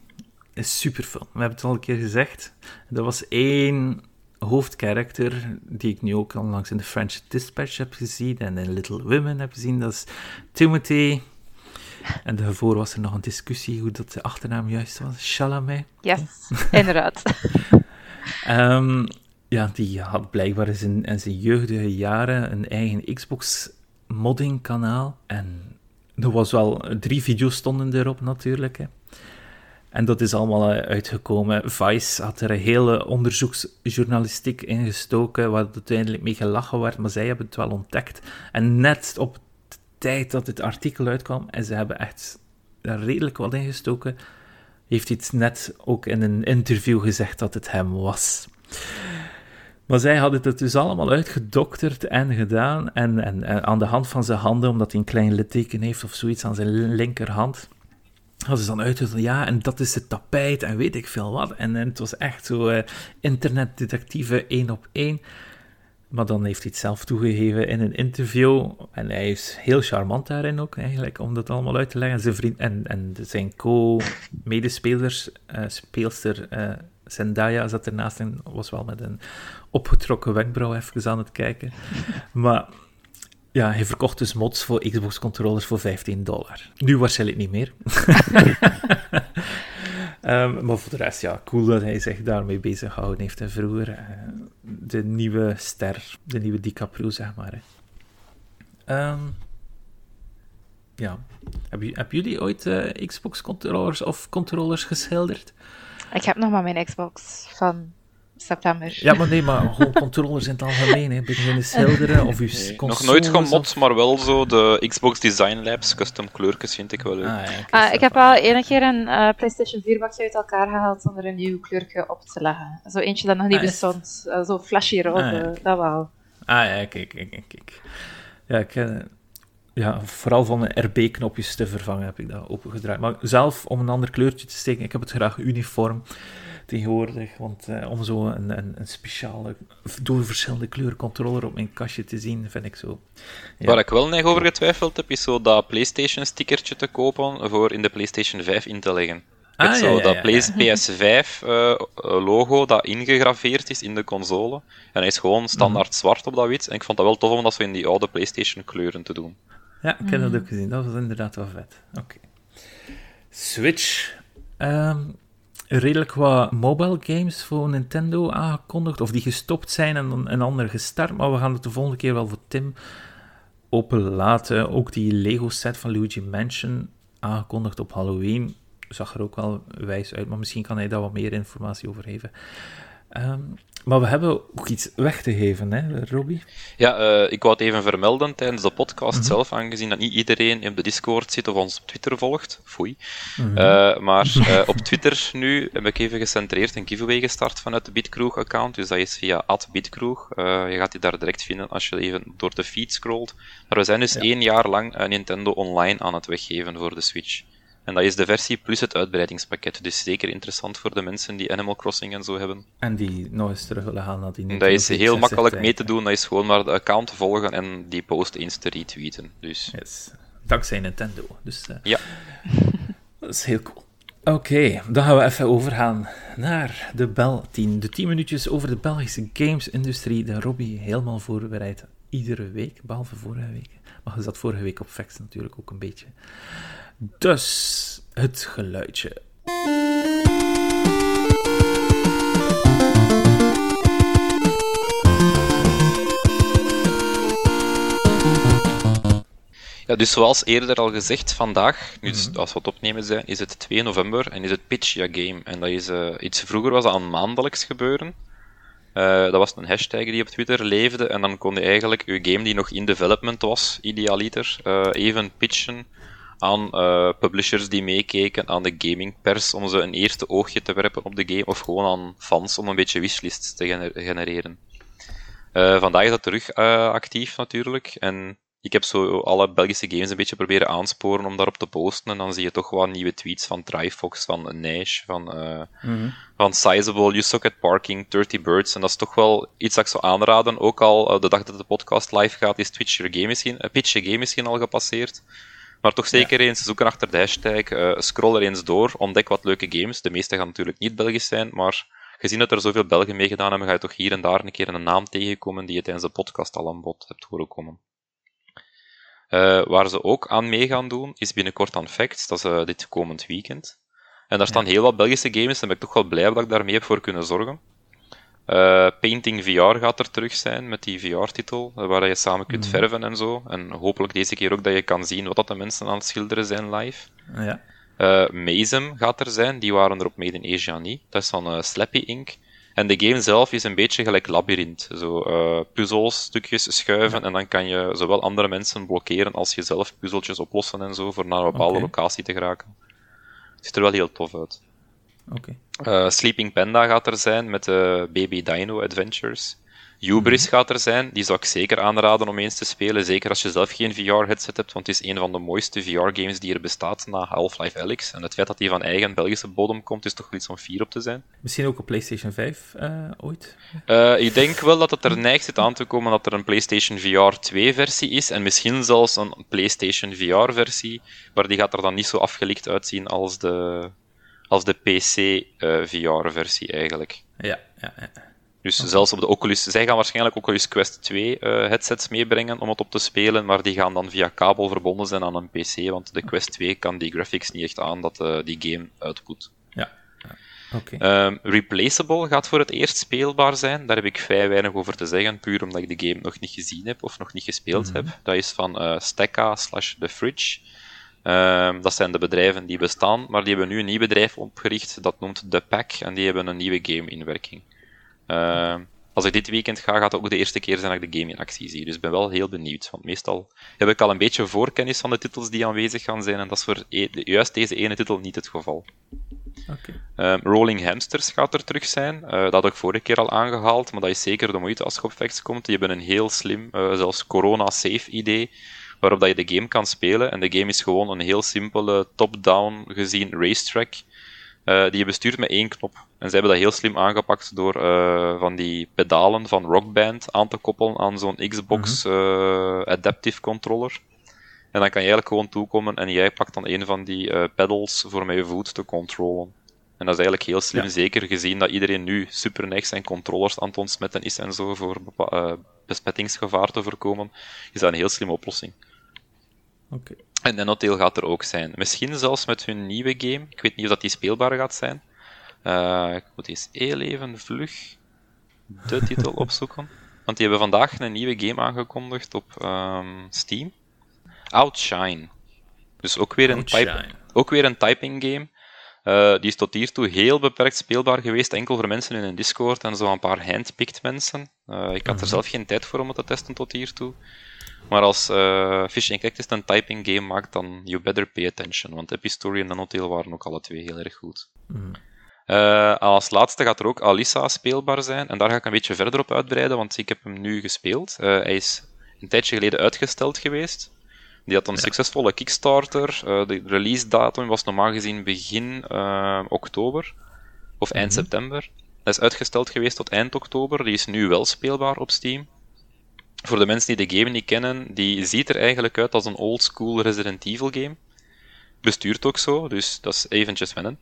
Een superfilm. We hebben het al een keer gezegd. Er was één hoofdkarakter die ik nu ook al langs in de French Dispatch heb gezien en in Little Women heb gezien. Dat is Timothy en daarvoor was er nog een discussie hoe dat de achternaam juist was. Chalamet. Yes, inderdaad. um, (laughs) ja, die had blijkbaar in zijn, in zijn jeugdige jaren een eigen Xbox modding kanaal. En er was wel drie video's stonden erop natuurlijk. Hè. En dat is allemaal uitgekomen. Vice had er een hele onderzoeksjournalistiek in gestoken, waar uiteindelijk mee gelachen werd, maar zij hebben het wel ontdekt. En net op tijd dat het artikel uitkwam, en ze hebben echt redelijk wat in gestoken, heeft iets net ook in een interview gezegd dat het hem was. Maar zij hadden het dus allemaal uitgedokterd en gedaan. En, en, en aan de hand van zijn handen, omdat hij een klein litteken heeft of zoiets aan zijn linkerhand. Hadden ze dan uitgezocht, ja, en dat is het tapijt en weet ik veel wat. En, en het was echt zo uh, internetdetectieve één op één. Maar dan heeft hij het zelf toegegeven in een interview. En hij is heel charmant daarin ook, eigenlijk, om dat allemaal uit te leggen. Zijn vriend en, en zijn co-medespelers, uh, speelster uh, Zendaya zat ernaast en was wel met een opgetrokken wenkbrauw even aan het kijken. (laughs) Maar ja, hij verkocht dus mods voor Xbox-controllers voor 15 dollar. Nu waarschijnlijk niet meer. (laughs) um, maar voor de rest, ja, cool dat hij zich daarmee bezig gehouden heeft. En vroeger uh, de nieuwe ster, de nieuwe DiCaprio, zeg maar. Um, ja. Hebben heb jullie ooit uh, Xbox-controllers of controllers geschilderd? Ik heb nog maar mijn Xbox van september. Ja, maar nee, maar gewoon controllers in het algemeen. Hè. Beginnen schilderen of uw nee, Nog nooit gemod, maar wel zo de Xbox Design Labs, custom kleurtjes vind ik wel leuk. Ah, ja, uh, ik heb al ene keer een uh, PlayStation 4 bakje uit elkaar gehaald zonder een nieuw kleurtje op te leggen. Zo eentje dat nog niet ah, bestond. Uh, zo flashy rood, ah, ja. dat wel. Ah ja, kijk, kijk, kijk. Ja, ik, ja, vooral van mijn RB-knopjes te vervangen heb ik dat opengedraaid. Maar zelf, om een ander kleurtje te steken, ik heb het graag uniform tegenwoordig. Want uh, om zo een, een, een, speciale, door verschillende kleuren controller op mijn kastje te zien, vind ik zo. Ja. Waar ik wel nog over getwijfeld heb, is zo dat PlayStation-stickertje te kopen voor in de PlayStation 5 in te leggen. Ah, zo ja, dat PS5-logo uh, dat ingegraveerd is in de console. En hij is gewoon standaard mm. zwart op dat wit. En ik vond dat wel tof om dat zo in die oude PlayStation-kleuren te doen. Ja, ik heb dat ook gezien. Dat was inderdaad wel vet. Oké. Switch. Um, redelijk wat mobile games voor Nintendo aangekondigd. Of die gestopt zijn en een ander gestart. Maar we gaan het de volgende keer wel voor Tim openlaten. Ook die Lego set van Luigi Mansion aangekondigd op Halloween. Zag er ook wel wijs uit, maar misschien kan hij daar wat meer informatie over geven. Um, maar we hebben ook iets weg te geven, hè, Robbie? Ja, uh, ik wou het even vermelden tijdens de podcast mm -hmm. zelf, aangezien dat niet iedereen in de Discord zit of ons op Twitter volgt. Foei. Mm -hmm. uh, maar uh, (laughs) op Twitter nu heb ik even gecentreerd een giveaway gestart vanuit de Bitkroeg-account. Dus dat is via @bitkroeg. je gaat die daar direct vinden als je even door de feed scrolt. Maar we zijn dus ja. één jaar lang Nintendo Online aan het weggeven voor de Switch. En dat is de versie plus het uitbreidingspakket. Dus zeker interessant voor de mensen die Animal Crossing en zo hebben. En die nog eens terug willen gaan naar die Dat is heel makkelijk mee te doen. Dat is gewoon maar de account te volgen en die post eens te retweeten. Dus. Yes. Dankzij Nintendo. Dus, uh, ja. (laughs) dat is heel cool. Oké, okay, dan gaan we even overgaan naar de bel 10. De 10 minuutjes over de Belgische games-industrie. De Robbie helemaal voorbereid. Iedere week, behalve vorige week. Maar je zat vorige week op Facts natuurlijk ook een beetje. Dus het geluidje. Ja, dus zoals eerder al gezegd, vandaag, nu dus als we het opnemen zijn, is het 2 november en is het Pitch Your Game. En dat is uh, iets vroeger was dat aan maandelijks gebeuren. Uh, dat was een hashtag die op Twitter leefde en dan kon je eigenlijk je game die nog in development was, idealiter, uh, even pitchen aan uh, publishers die meekeken, aan de gamingpers, om ze een eerste oogje te werpen op de game, of gewoon aan fans om een beetje wishlists te gener genereren. Uh, vandaag is dat terug uh, actief natuurlijk, en ik heb zo alle Belgische games een beetje proberen aansporen om daarop te posten, en dan zie je toch wel nieuwe tweets van Trifox, van Nash, van, mm -hmm. van Sizable, You Suck at Parking, 30 Birds, en dat is toch wel iets dat ik zou aanraden, ook al de dag dat de podcast live gaat, is Twitch Your Game misschien, Pitch Your Game misschien al gepasseerd. Maar toch zeker eens zoeken achter de hashtag, uh, scroll er eens door, ontdek wat leuke games. De meeste gaan natuurlijk niet Belgisch zijn, maar gezien dat er zoveel Belgen meegedaan hebben, ga je toch hier en daar een keer een naam tegenkomen die je tijdens de podcast al aan bod hebt horen komen. Uh, waar ze ook aan mee gaan doen, is binnenkort aan Facts, dat is uh, dit komend weekend. En daar staan heel wat Belgische games en ben ik toch wel blij dat ik daarmee heb voor kunnen zorgen. Uh, Painting VR gaat er terug zijn met die VR-titel, waar je samen kunt mm. verven en zo. En hopelijk deze keer ook dat je kan zien wat dat de mensen aan het schilderen zijn live. Ja. Uh, Mazem gaat er zijn, die waren er op Made in Asia niet. Dat is van uh, Slappy Inc. En de game zelf is een beetje gelijk labyrint. Zo uh, puzzelstukjes schuiven en dan kan je zowel andere mensen blokkeren als jezelf puzzeltjes oplossen en zo voor naar een bepaalde okay. locatie te geraken. Het ziet er wel heel tof uit. Okay. Uh, Sleeping Panda gaat er zijn met de Baby Dino Adventures. Hubris gaat er zijn, die zou ik zeker aanraden om eens te spelen, zeker als je zelf geen VR-headset hebt, want het is een van de mooiste VR-games die er bestaat na Half-Life Alyx. En het feit dat die van eigen Belgische bodem komt, is toch wel iets om fier op te zijn. Misschien ook op PlayStation 5 uh, ooit? Uh, ik denk wel dat het er neigt zit aan te komen dat er een PlayStation VR 2-versie is, en misschien zelfs een PlayStation VR-versie, maar die gaat er dan niet zo afgelikt uitzien als de, als de PC-VR-versie uh, eigenlijk. Ja, ja, ja. Dus zelfs op de Oculus, zij gaan waarschijnlijk Oculus Quest 2 uh, headsets meebrengen om het op te spelen, maar die gaan dan via kabel verbonden zijn aan een PC, want de Quest 2 kan die graphics niet echt aan dat uh, die game uitput. Ja. ja. Okay. Um, Replaceable gaat voor het eerst speelbaar zijn. Daar heb ik vrij weinig over te zeggen, puur omdat ik de game nog niet gezien heb of nog niet gespeeld mm -hmm. heb. Dat is van uh, Stekka slash The Fridge. Um, dat zijn de bedrijven die bestaan, maar die hebben nu een nieuw bedrijf opgericht, dat noemt The Pack, en die hebben een nieuwe game in werking. Uh, als ik dit weekend ga, gaat het ook de eerste keer zijn dat ik de game in actie zie. Dus ik ben wel heel benieuwd. Want meestal heb ik al een beetje voorkennis van de titels die aanwezig gaan zijn. En dat is voor e juist deze ene titel niet het geval. Okay. Um, Rolling Hamsters gaat er terug zijn. Uh, dat had ik vorige keer al aangehaald. Maar dat is zeker de moeite als je op Facts komt. Die hebben een heel slim, uh, zelfs corona-safe idee. Waarop dat je de game kan spelen. En de game is gewoon een heel simpele, top-down gezien racetrack. Uh, die je bestuurt met één knop. En ze hebben dat heel slim aangepakt door uh, van die pedalen van Rock Band aan te koppelen aan zo'n Xbox mm -hmm. uh, Adaptive Controller. En dan kan je eigenlijk gewoon toekomen en jij pakt dan een van die uh, pedals voor met je voet te controlen. En dat is eigenlijk heel slim, ja. zeker gezien dat iedereen nu super niks en controllers aan het ontsmetten is en zo voor besmettingsgevaar te voorkomen, is dat een heel slimme oplossing. Okay. En Nanotail gaat er ook zijn. Misschien zelfs met hun nieuwe game. Ik weet niet of dat die speelbaar gaat zijn. Uh, ik moet eens heel even vlug de (laughs) titel opzoeken. Want die hebben vandaag een nieuwe game aangekondigd op um, Steam. Outshine. Dus ook weer een, type, ook weer een typing game. Uh, die is tot hiertoe heel beperkt speelbaar geweest, enkel voor mensen in een Discord en zo een paar handpicked mensen. Uh, ik had er zelf geen tijd voor om het te testen tot hiertoe. Maar als uh, Fishing Cactus een typing game maakt, dan you better pay attention. Want Epistory en Nanotail waren ook alle twee heel erg goed. Mm. Uh, als laatste gaat er ook Alissa speelbaar zijn. En daar ga ik een beetje verder op uitbreiden, want ik heb hem nu gespeeld. Uh, hij is een tijdje geleden uitgesteld geweest. Die had een ja. succesvolle Kickstarter. Uh, de release datum was normaal gezien begin oktober. Of eind mm -hmm. september. Hij is uitgesteld geweest tot eind oktober. Die is nu wel speelbaar op Steam voor de mensen die de game niet kennen, die ziet er eigenlijk uit als een old school Resident Evil game. Bestuurt ook zo, dus dat is eventjes wennen.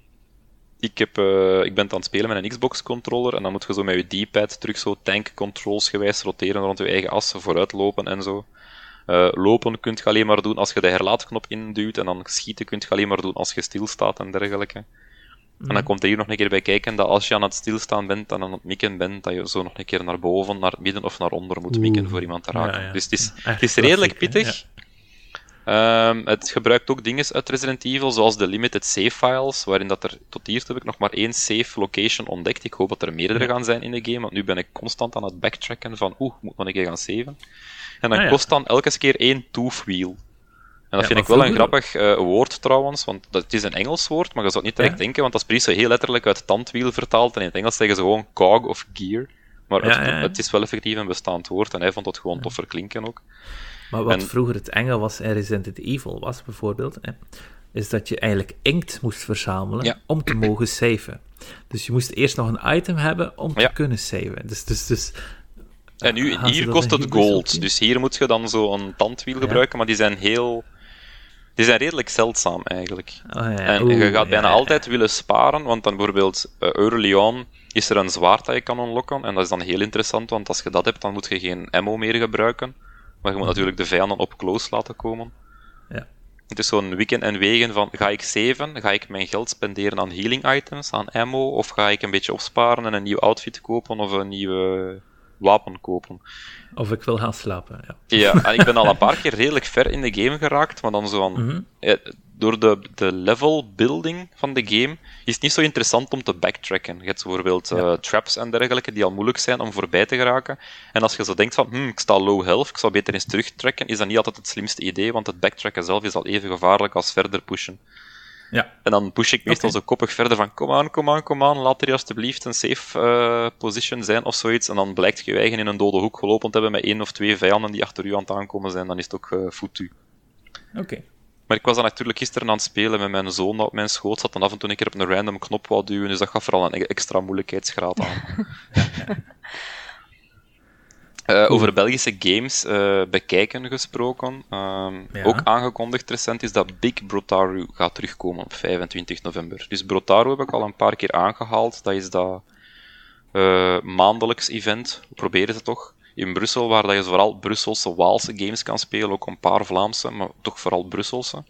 Ik, heb, uh, ik ben aan het spelen met een Xbox controller en dan moet je zo met je D-pad terug zo tank controls gewijs roteren rond je eigen as, vooruit lopen en zo. Uh, lopen kunt je alleen maar doen als je de herlaatknop induwt en dan schieten kunt je alleen maar doen als je stilstaat en dergelijke. En dan komt er hier nog een keer bij kijken dat als je aan het stilstaan bent en aan het mikken bent, dat je zo nog een keer naar boven, naar midden of naar onder moet mikken Oeh. voor iemand te raken. Ja, ja. Dus het is, het is redelijk pittig. Um, het gebruikt ook dingen uit Resident Evil, zoals de limited save files, waarin dat er tot hier heb ik nog maar één save location ontdekt. Ik hoop dat er meerdere gaan zijn in de game, want nu ben ik constant aan het backtracken van oeh, moet nog een keer gaan saven. En dan ah, kost dan elke keer één tooth wheel. En dat ja, vind ik wel een grappig uh, woord trouwens, want dat, het is een Engels woord, maar je zou het niet direct ja. denken, want dat is precies heel letterlijk uit tandwiel vertaald, en in het Engels zeggen ze gewoon cog of gear. Maar ja, het, het, is wel effectief een bestaand woord, en hij vond het gewoon toffer klinken ook. Maar wat en... vroeger het Engel was in Resident Evil was, bijvoorbeeld, hè, is dat je eigenlijk inkt moest verzamelen om te mogen saven. Dus je moest eerst nog een item hebben om te kunnen saven. Dus, dus, dus en nu, hier kost het gold, dus hier moet je dan zo een tandwiel gebruiken, maar die zijn heel die zijn redelijk zeldzaam eigenlijk. Oh, ja. En Oeh, je gaat bijna ja, altijd willen sparen, want dan bijvoorbeeld uh, early on is er een zwaard dat je kan unlocken. En dat is dan heel interessant, want als je dat hebt, dan moet je geen ammo meer gebruiken. Maar je moet natuurlijk de vijanden op close laten komen. Ja. Het is zo'n wikken en wegen van, ga ik saven? Ga ik mijn geld spenderen aan healing items, aan ammo? Of ga ik een beetje opsparen en een nieuw outfit kopen of een nieuwe wapen kopen. Of ik wil gaan slapen, ja. Ja, en ik ben al een (laughs) paar keer redelijk ver in de game geraakt, maar dan zo van... Mm -hmm. ja, door de, de level building van de game is het niet zo interessant om te backtracken. Je hebt bijvoorbeeld ja. uh, traps en dergelijke die al moeilijk zijn om voorbij te geraken. En als je zo denkt van, hm, ik sta low health, ik zou beter eens terugtrekken, is dat niet altijd het slimste idee, want het backtracken zelf is al even gevaarlijk als verder pushen. Ja. En dan push ik meestal zo koppig verder van kom aan, kom aan, kom aan, laat er alsjeblieft een safe eh, position zijn of zoiets. En dan blijkt je eigen in een dode hoek gelopen te hebben met één of twee vijanden die achter u aan het aankomen zijn, dan is het ook eh foutu. Oké. Maar ik was dan natuurlijk gisteren aan het spelen met mijn zoon dat op mijn schoot zat en af en toe een keer op een random knop wou duwen, dus dat gaf vooral een e- extra moeilijkheidsgraad aan. (laughs) Eh, over Belgische games eh, bekijken gesproken. Ehm, Ja. Ook aangekondigd recent is dat Big Brotaru gaat terugkomen op 25 november. Dus Brotaru heb ik al een paar keer aangehaald. Dat is dat eh, maandelijks event, proberen ze toch, in Brussel, waar dat je vooral Brusselse, Waalse games kan spelen. Ook een paar Vlaamse, maar toch vooral Brusselse.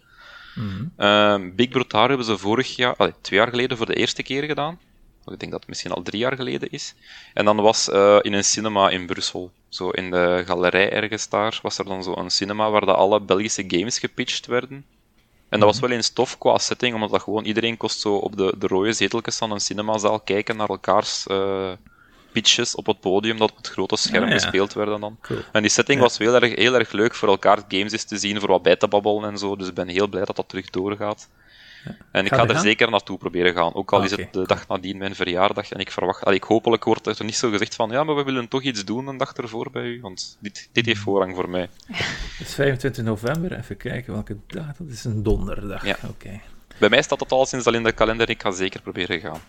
Mhm. Ehm, Big Brotaru hebben ze vorig jaar, allee, twee jaar geleden voor de eerste keer gedaan. Ik denk dat het misschien al drie jaar geleden is. En dan was eh, in een cinema in Brussel, zo in de galerij ergens daar, was er dan zo een cinema waar dat alle Belgische games gepitcht werden. En dat was wel eens tof qua setting, omdat dat gewoon iedereen kost zo op de, de rode zeteltjes van een cinemazaal kijken naar elkaars eh, pitches op het podium dat op het grote scherm Ah, ja. gespeeld werden dan. Cool. En die setting Ja. was heel erg, heel erg leuk voor elkaar games eens te zien, voor wat bij te babbelen en zo. Dus ik ben heel blij dat dat terug doorgaat. En ik Ga ga er er gaan? zeker naartoe proberen gaan. Ook al Ah, is het de dag nadien mijn verjaardag. En ik verwacht, allee, ik hopelijk wordt er niet zo gezegd van ja, maar we willen toch iets doen een dag ervoor bij u. Want dit, dit heeft voorrang voor mij. Dus 25 november, even kijken welke dag. Dat is een donderdag. Ja. Oké. Bij mij staat het al sinds al in de kalender. Ik ga zeker proberen gaan.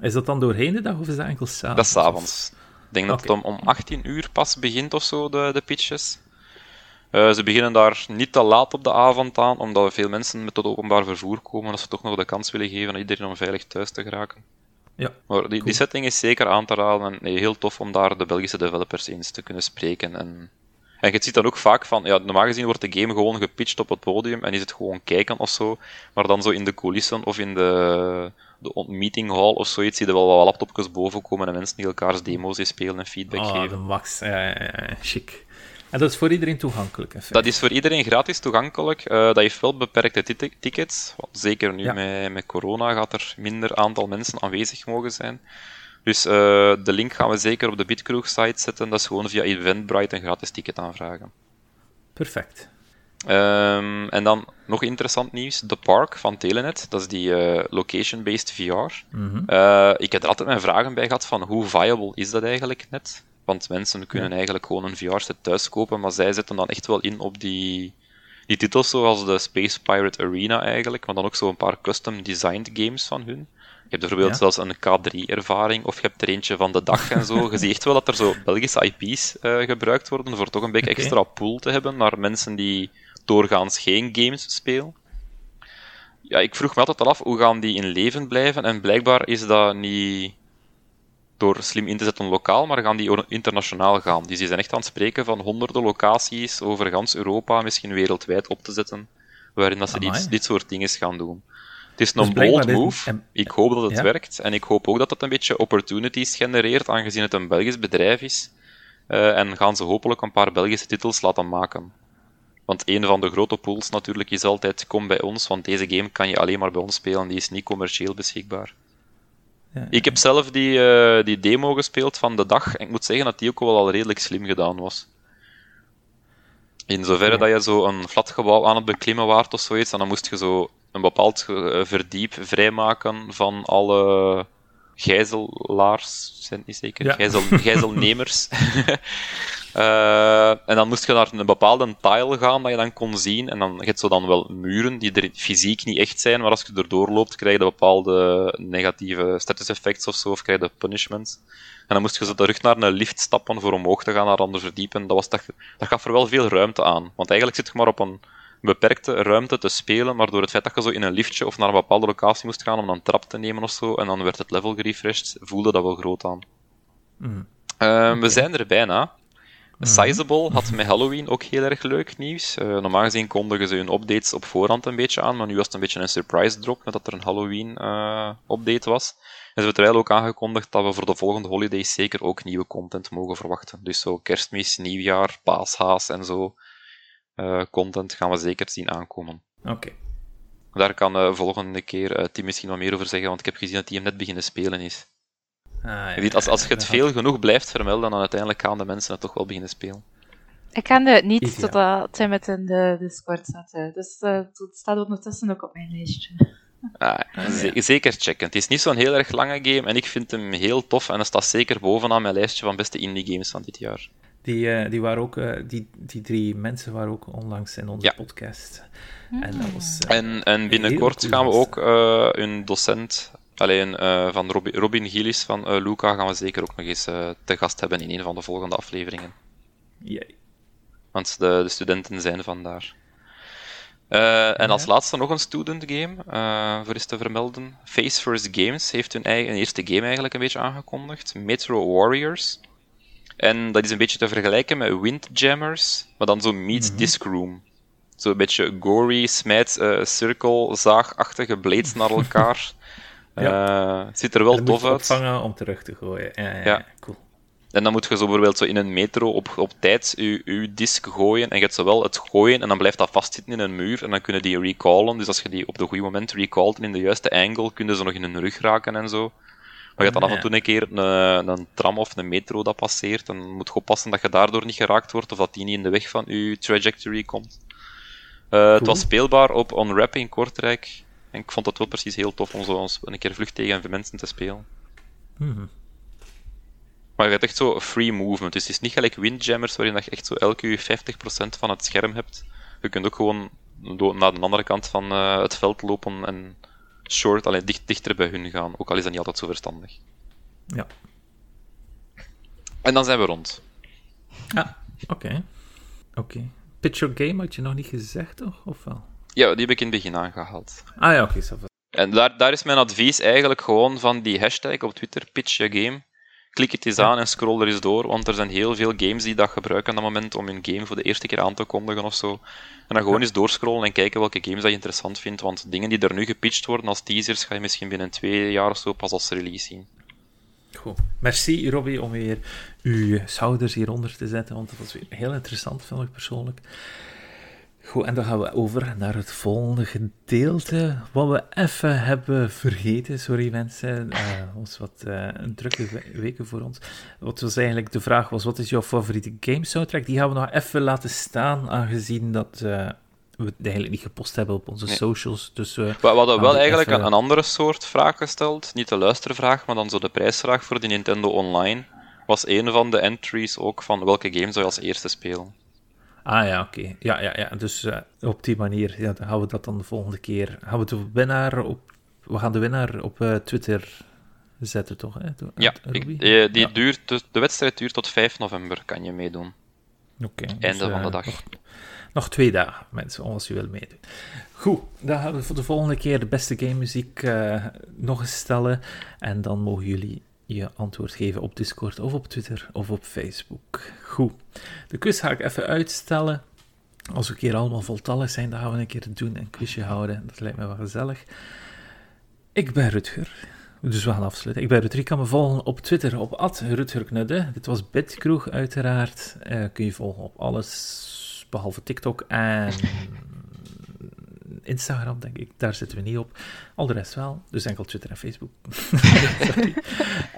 Is dat dan doorheen de dag of is dat enkel s'avonds? Dat is 's avonds. Ik denk dat het om, om 18 uur pas begint of zo, de, de pitches. Eh, ze beginnen daar niet te laat op de avond aan, omdat veel mensen met het openbaar vervoer komen, dat ze toch nog de kans willen geven aan iedereen om veilig thuis te geraken. Ja. Maar die, die setting is zeker aan te raden en nee, heel tof om daar de Belgische developers eens te kunnen spreken. En, en je ziet dan ook vaak van, ja, normaal gezien wordt de game gewoon gepitcht op het podium en is het gewoon kijken of zo, maar dan zo in de coulissen of in de, de on- meeting hall of zoiets zie je wel wat laptopjes boven komen en mensen die elkaars demo's spelen en feedback Oh, geven. de max. Ja, ja, ja, ja, chic. En dat is voor iedereen toegankelijk. Dat is voor iedereen gratis toegankelijk. Eh, dat heeft wel beperkte tickets. Want zeker nu Ja. met, met corona gaat er minder aantal mensen aanwezig mogen zijn. Dus eh, de link gaan we zeker op de Bitcrook site zetten. Dat is gewoon via Eventbrite een gratis ticket aanvragen. Perfect. Ehm, en dan nog interessant nieuws: The Park van Telenet. Dat is die eh, location-based VR. Mhm. Ik heb er altijd mijn vragen bij gehad van hoe viable is dat eigenlijk net? Want mensen kunnen eigenlijk gewoon een VR-set thuis kopen, maar zij zetten dan echt wel in op die, die titels zoals de Space Pirate Arena eigenlijk, maar dan ook zo een paar custom-designed games van hun. Je hebt bijvoorbeeld Ja. zelfs een K3-ervaring, of je hebt er eentje van de dag en zo. Je (laughs) ziet echt wel dat er zo Belgische IP's eh, gebruikt worden voor toch een beetje extra pool te hebben naar mensen die doorgaans geen games spelen. Ja, ik vroeg me altijd al af, hoe gaan die in leven blijven? En blijkbaar is dat niet door slim in te zetten lokaal, maar gaan die internationaal gaan. Dus die zijn echt aan het spreken van honderden locaties over gans Europa, misschien wereldwijd op te zetten, waarin dat ze dit, dit soort dingen gaan doen. Het is Dus een bold move. Ik hoop dat het Ja. werkt. En ik hoop ook dat het een beetje opportunities genereert, aangezien het een Belgisch bedrijf is. Eh, en gaan ze hopelijk een paar Belgische titels laten maken. Want een van de grote pools natuurlijk is altijd, kom bij ons, want deze game kan je alleen maar bij ons spelen, die is niet commercieel beschikbaar. Ja, Ik heb zelf die, eh, die demo gespeeld van de dag, en ik moet zeggen dat die ook wel al redelijk slim gedaan was. In zoverre Ja. dat je zo een flatgebouw aan het beklimmen waart of zoiets, en dan moest je zo een bepaald eh, verdiep vrijmaken van alle gijzelaars, zijn niet zeker? Ja. Gijzel, gijzelnemers. (laughs) (laughs) Eh, en dan moest je naar een bepaalde tile gaan dat je dan kon zien. En dan je hebt zo dan wel muren die er fysiek niet echt zijn, maar als je erdoor loopt, krijg je bepaalde negatieve status effects of zo, of krijg je punishments. En dan moest je zo terug naar een lift stappen voor omhoog te gaan naar een ander verdiepen. Dat, was dat, dat gaf er wel veel ruimte aan. Want eigenlijk zit je maar op een beperkte ruimte te spelen, maar door het feit dat je zo in een liftje of naar een bepaalde locatie moest gaan om een trap te nemen of zo, en dan werd het level gerefreshed, voelde dat wel groot aan. Mhm. Ehm, We zijn er bijna. Sizable had met Halloween ook heel erg leuk nieuws. Eh, normaal gezien kondigen ze hun updates op voorhand een beetje aan, maar nu was het een beetje een surprise drop, met dat er een Halloween eh, update was. En ze hebben terwijl ook aangekondigd dat we voor de volgende holidays zeker ook nieuwe content mogen verwachten. Dus zo kerstmis, nieuwjaar, paashaas en zo. eh, content gaan we zeker zien aankomen. Oké. Daar kan de volgende keer Tim misschien wat meer over zeggen, want ik heb gezien dat hij hem net beginnen spelen is. Ah, ja, Je weet, als, als je het veel genoeg blijft vermelden, dan uiteindelijk gaan de mensen het toch wel beginnen spelen. Ik kende het niet Ideaal. totdat Tim het in de Discord zette. Dus eh, het staat ondertussen ook op mijn lijstje. Ah, zeker checken. Het is niet zo'n heel erg lange game en ik vind hem heel tof en het staat zeker bovenaan mijn lijstje van beste indie games van dit jaar. Die, uh, die, waren ook, uh, die, die drie mensen waren ook onlangs in onze ja. podcast. En, dat was, uh, en, en binnenkort gaan we ook een docent, alleen van Robin, Robin Gillis van Luca, gaan we zeker ook nog eens te gast hebben in een van de volgende afleveringen. Yay. Want de, de studenten zijn vandaar. Uh, en als laatste nog een student game, voor eens te vermelden. Face First Games heeft hun eigen eerste game eigenlijk een beetje aangekondigd. Metro Warriors. En dat is een beetje te vergelijken met Windjammers, maar dan zo meets mm -hmm. Disc Room. Zo'n beetje gory, smijt, uh, cirkel, zaagachtige blades naar (laughs) elkaar. Ja. het ziet er wel tof uit. vangen om terug te gooien. Ja, ja, ja. cool. En dan moet je zo bijvoorbeeld zo in een metro op, op tijd je, je disk gooien. En je hebt zowel het gooien en dan blijft dat vastzitten in een muur. En dan kunnen die recallen. Dus als je die op het goede moment recallt en in de juiste angle, kunnen ze nog in hun rug raken en zo. Maar je hebt dan af en toe een keer een, een, tram of een metro dat passeert. Dan moet je oppassen dat je daardoor niet geraakt wordt of dat die niet in de weg van je trajectory komt. Uh, cool. Het was speelbaar op Unwrap in Kortrijk. En ik vond het wel precies heel tof om zo een keer vlug tegen mensen te spelen. Mm maar je hebt echt zo free movement. Dus het is niet gelijk windjammers waarin je echt zo elke 50% van het scherm hebt. Je kunt ook gewoon naar de andere kant van uh, het veld lopen en short, alleen dicht, dichter bij hun gaan. Ook al is dat niet altijd zo verstandig. Ja. En dan zijn we rond. Ah, oké. Oké. Okay. Pitch Your Game had je nog niet gezegd, toch? Of wel? Ja, die heb ik in het begin aangehaald. Ah ja, oké. Okay, en daar, daar is mijn advies eigenlijk gewoon van die hashtag op Twitter, Pitch Your Game klik het eens aan en scroll er eens door, want er zijn heel veel games die dat gebruiken op dat moment om hun game voor de eerste keer aan te kondigen of zo. En dan gewoon eens doorscrollen en kijken welke games dat je interessant vindt, want dingen die er nu gepitcht worden als teasers, ga je misschien binnen twee jaar of zo pas als release zien. Goed. Merci Robbie om weer uw schouders hieronder te zetten, want dat was weer heel interessant, vind ik persoonlijk. Goed, en dan gaan we over naar het volgende gedeelte. Wat we even hebben vergeten, sorry mensen. Uh, was wat uh, een drukke weken voor ons. Wat was eigenlijk de vraag was: wat is jouw favoriete game soundtrack? Die gaan we nog even laten staan, aangezien dat uh, we het eigenlijk niet gepost hebben op onze socials. Dus, we hadden wel eigenlijk even... een, andere soort vraag gesteld. Niet de luistervraag, maar dan zo de prijsvraag voor de Nintendo Online. Was een van de entries ook van welke game zou je als eerste spelen? Ah ja, oké. Ja, ja, ja. Dus uh, op die manier ja, dan gaan we dat dan de volgende keer. Gaan we de winnaar op. We gaan de winnaar op uh, Twitter zetten, toch? Hè? Ja, ik, die, die ja. Duurt, de, de, wedstrijd duurt tot 5 november, kan je meedoen. Oké. Okay, Einde dus, van de dag. Nog, nog, twee dagen, mensen, als je wil meedoen. Goed, dan gaan we voor de volgende keer de beste game muziek nog eens stellen. En dan mogen jullie je antwoord geven op Discord of op Twitter of op Facebook. Goed. De quiz ga ik even uitstellen. Als we een keer allemaal voltallig zijn, dan gaan we een keer doen, een quizje houden. Dat lijkt me wel gezellig. Ik ben Rutger. Dus we gaan afsluiten. Ik ben Rutger. Kan me volgen op Twitter op @rutgerknudde. Dit was Bitkroeg uiteraard. Uh, kun je volgen op alles behalve TikTok en (laughs) Instagram, denk ik. Daar zitten we niet op. Al de rest wel. Dus enkel Twitter en Facebook.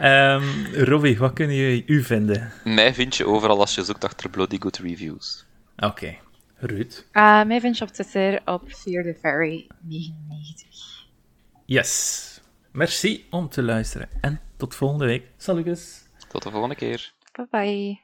um, (laughs) Robbie, wat kunnen je u vinden? Mij vind je overal als je zoekt achter Bloody Good Reviews. Oké. Okay. Ruud? Uh, mij vind je op Twitter op Fear the Fairy 99. Yes. Merci om te luisteren. En tot volgende week. Salutjes. Tot de volgende keer. Bye bye.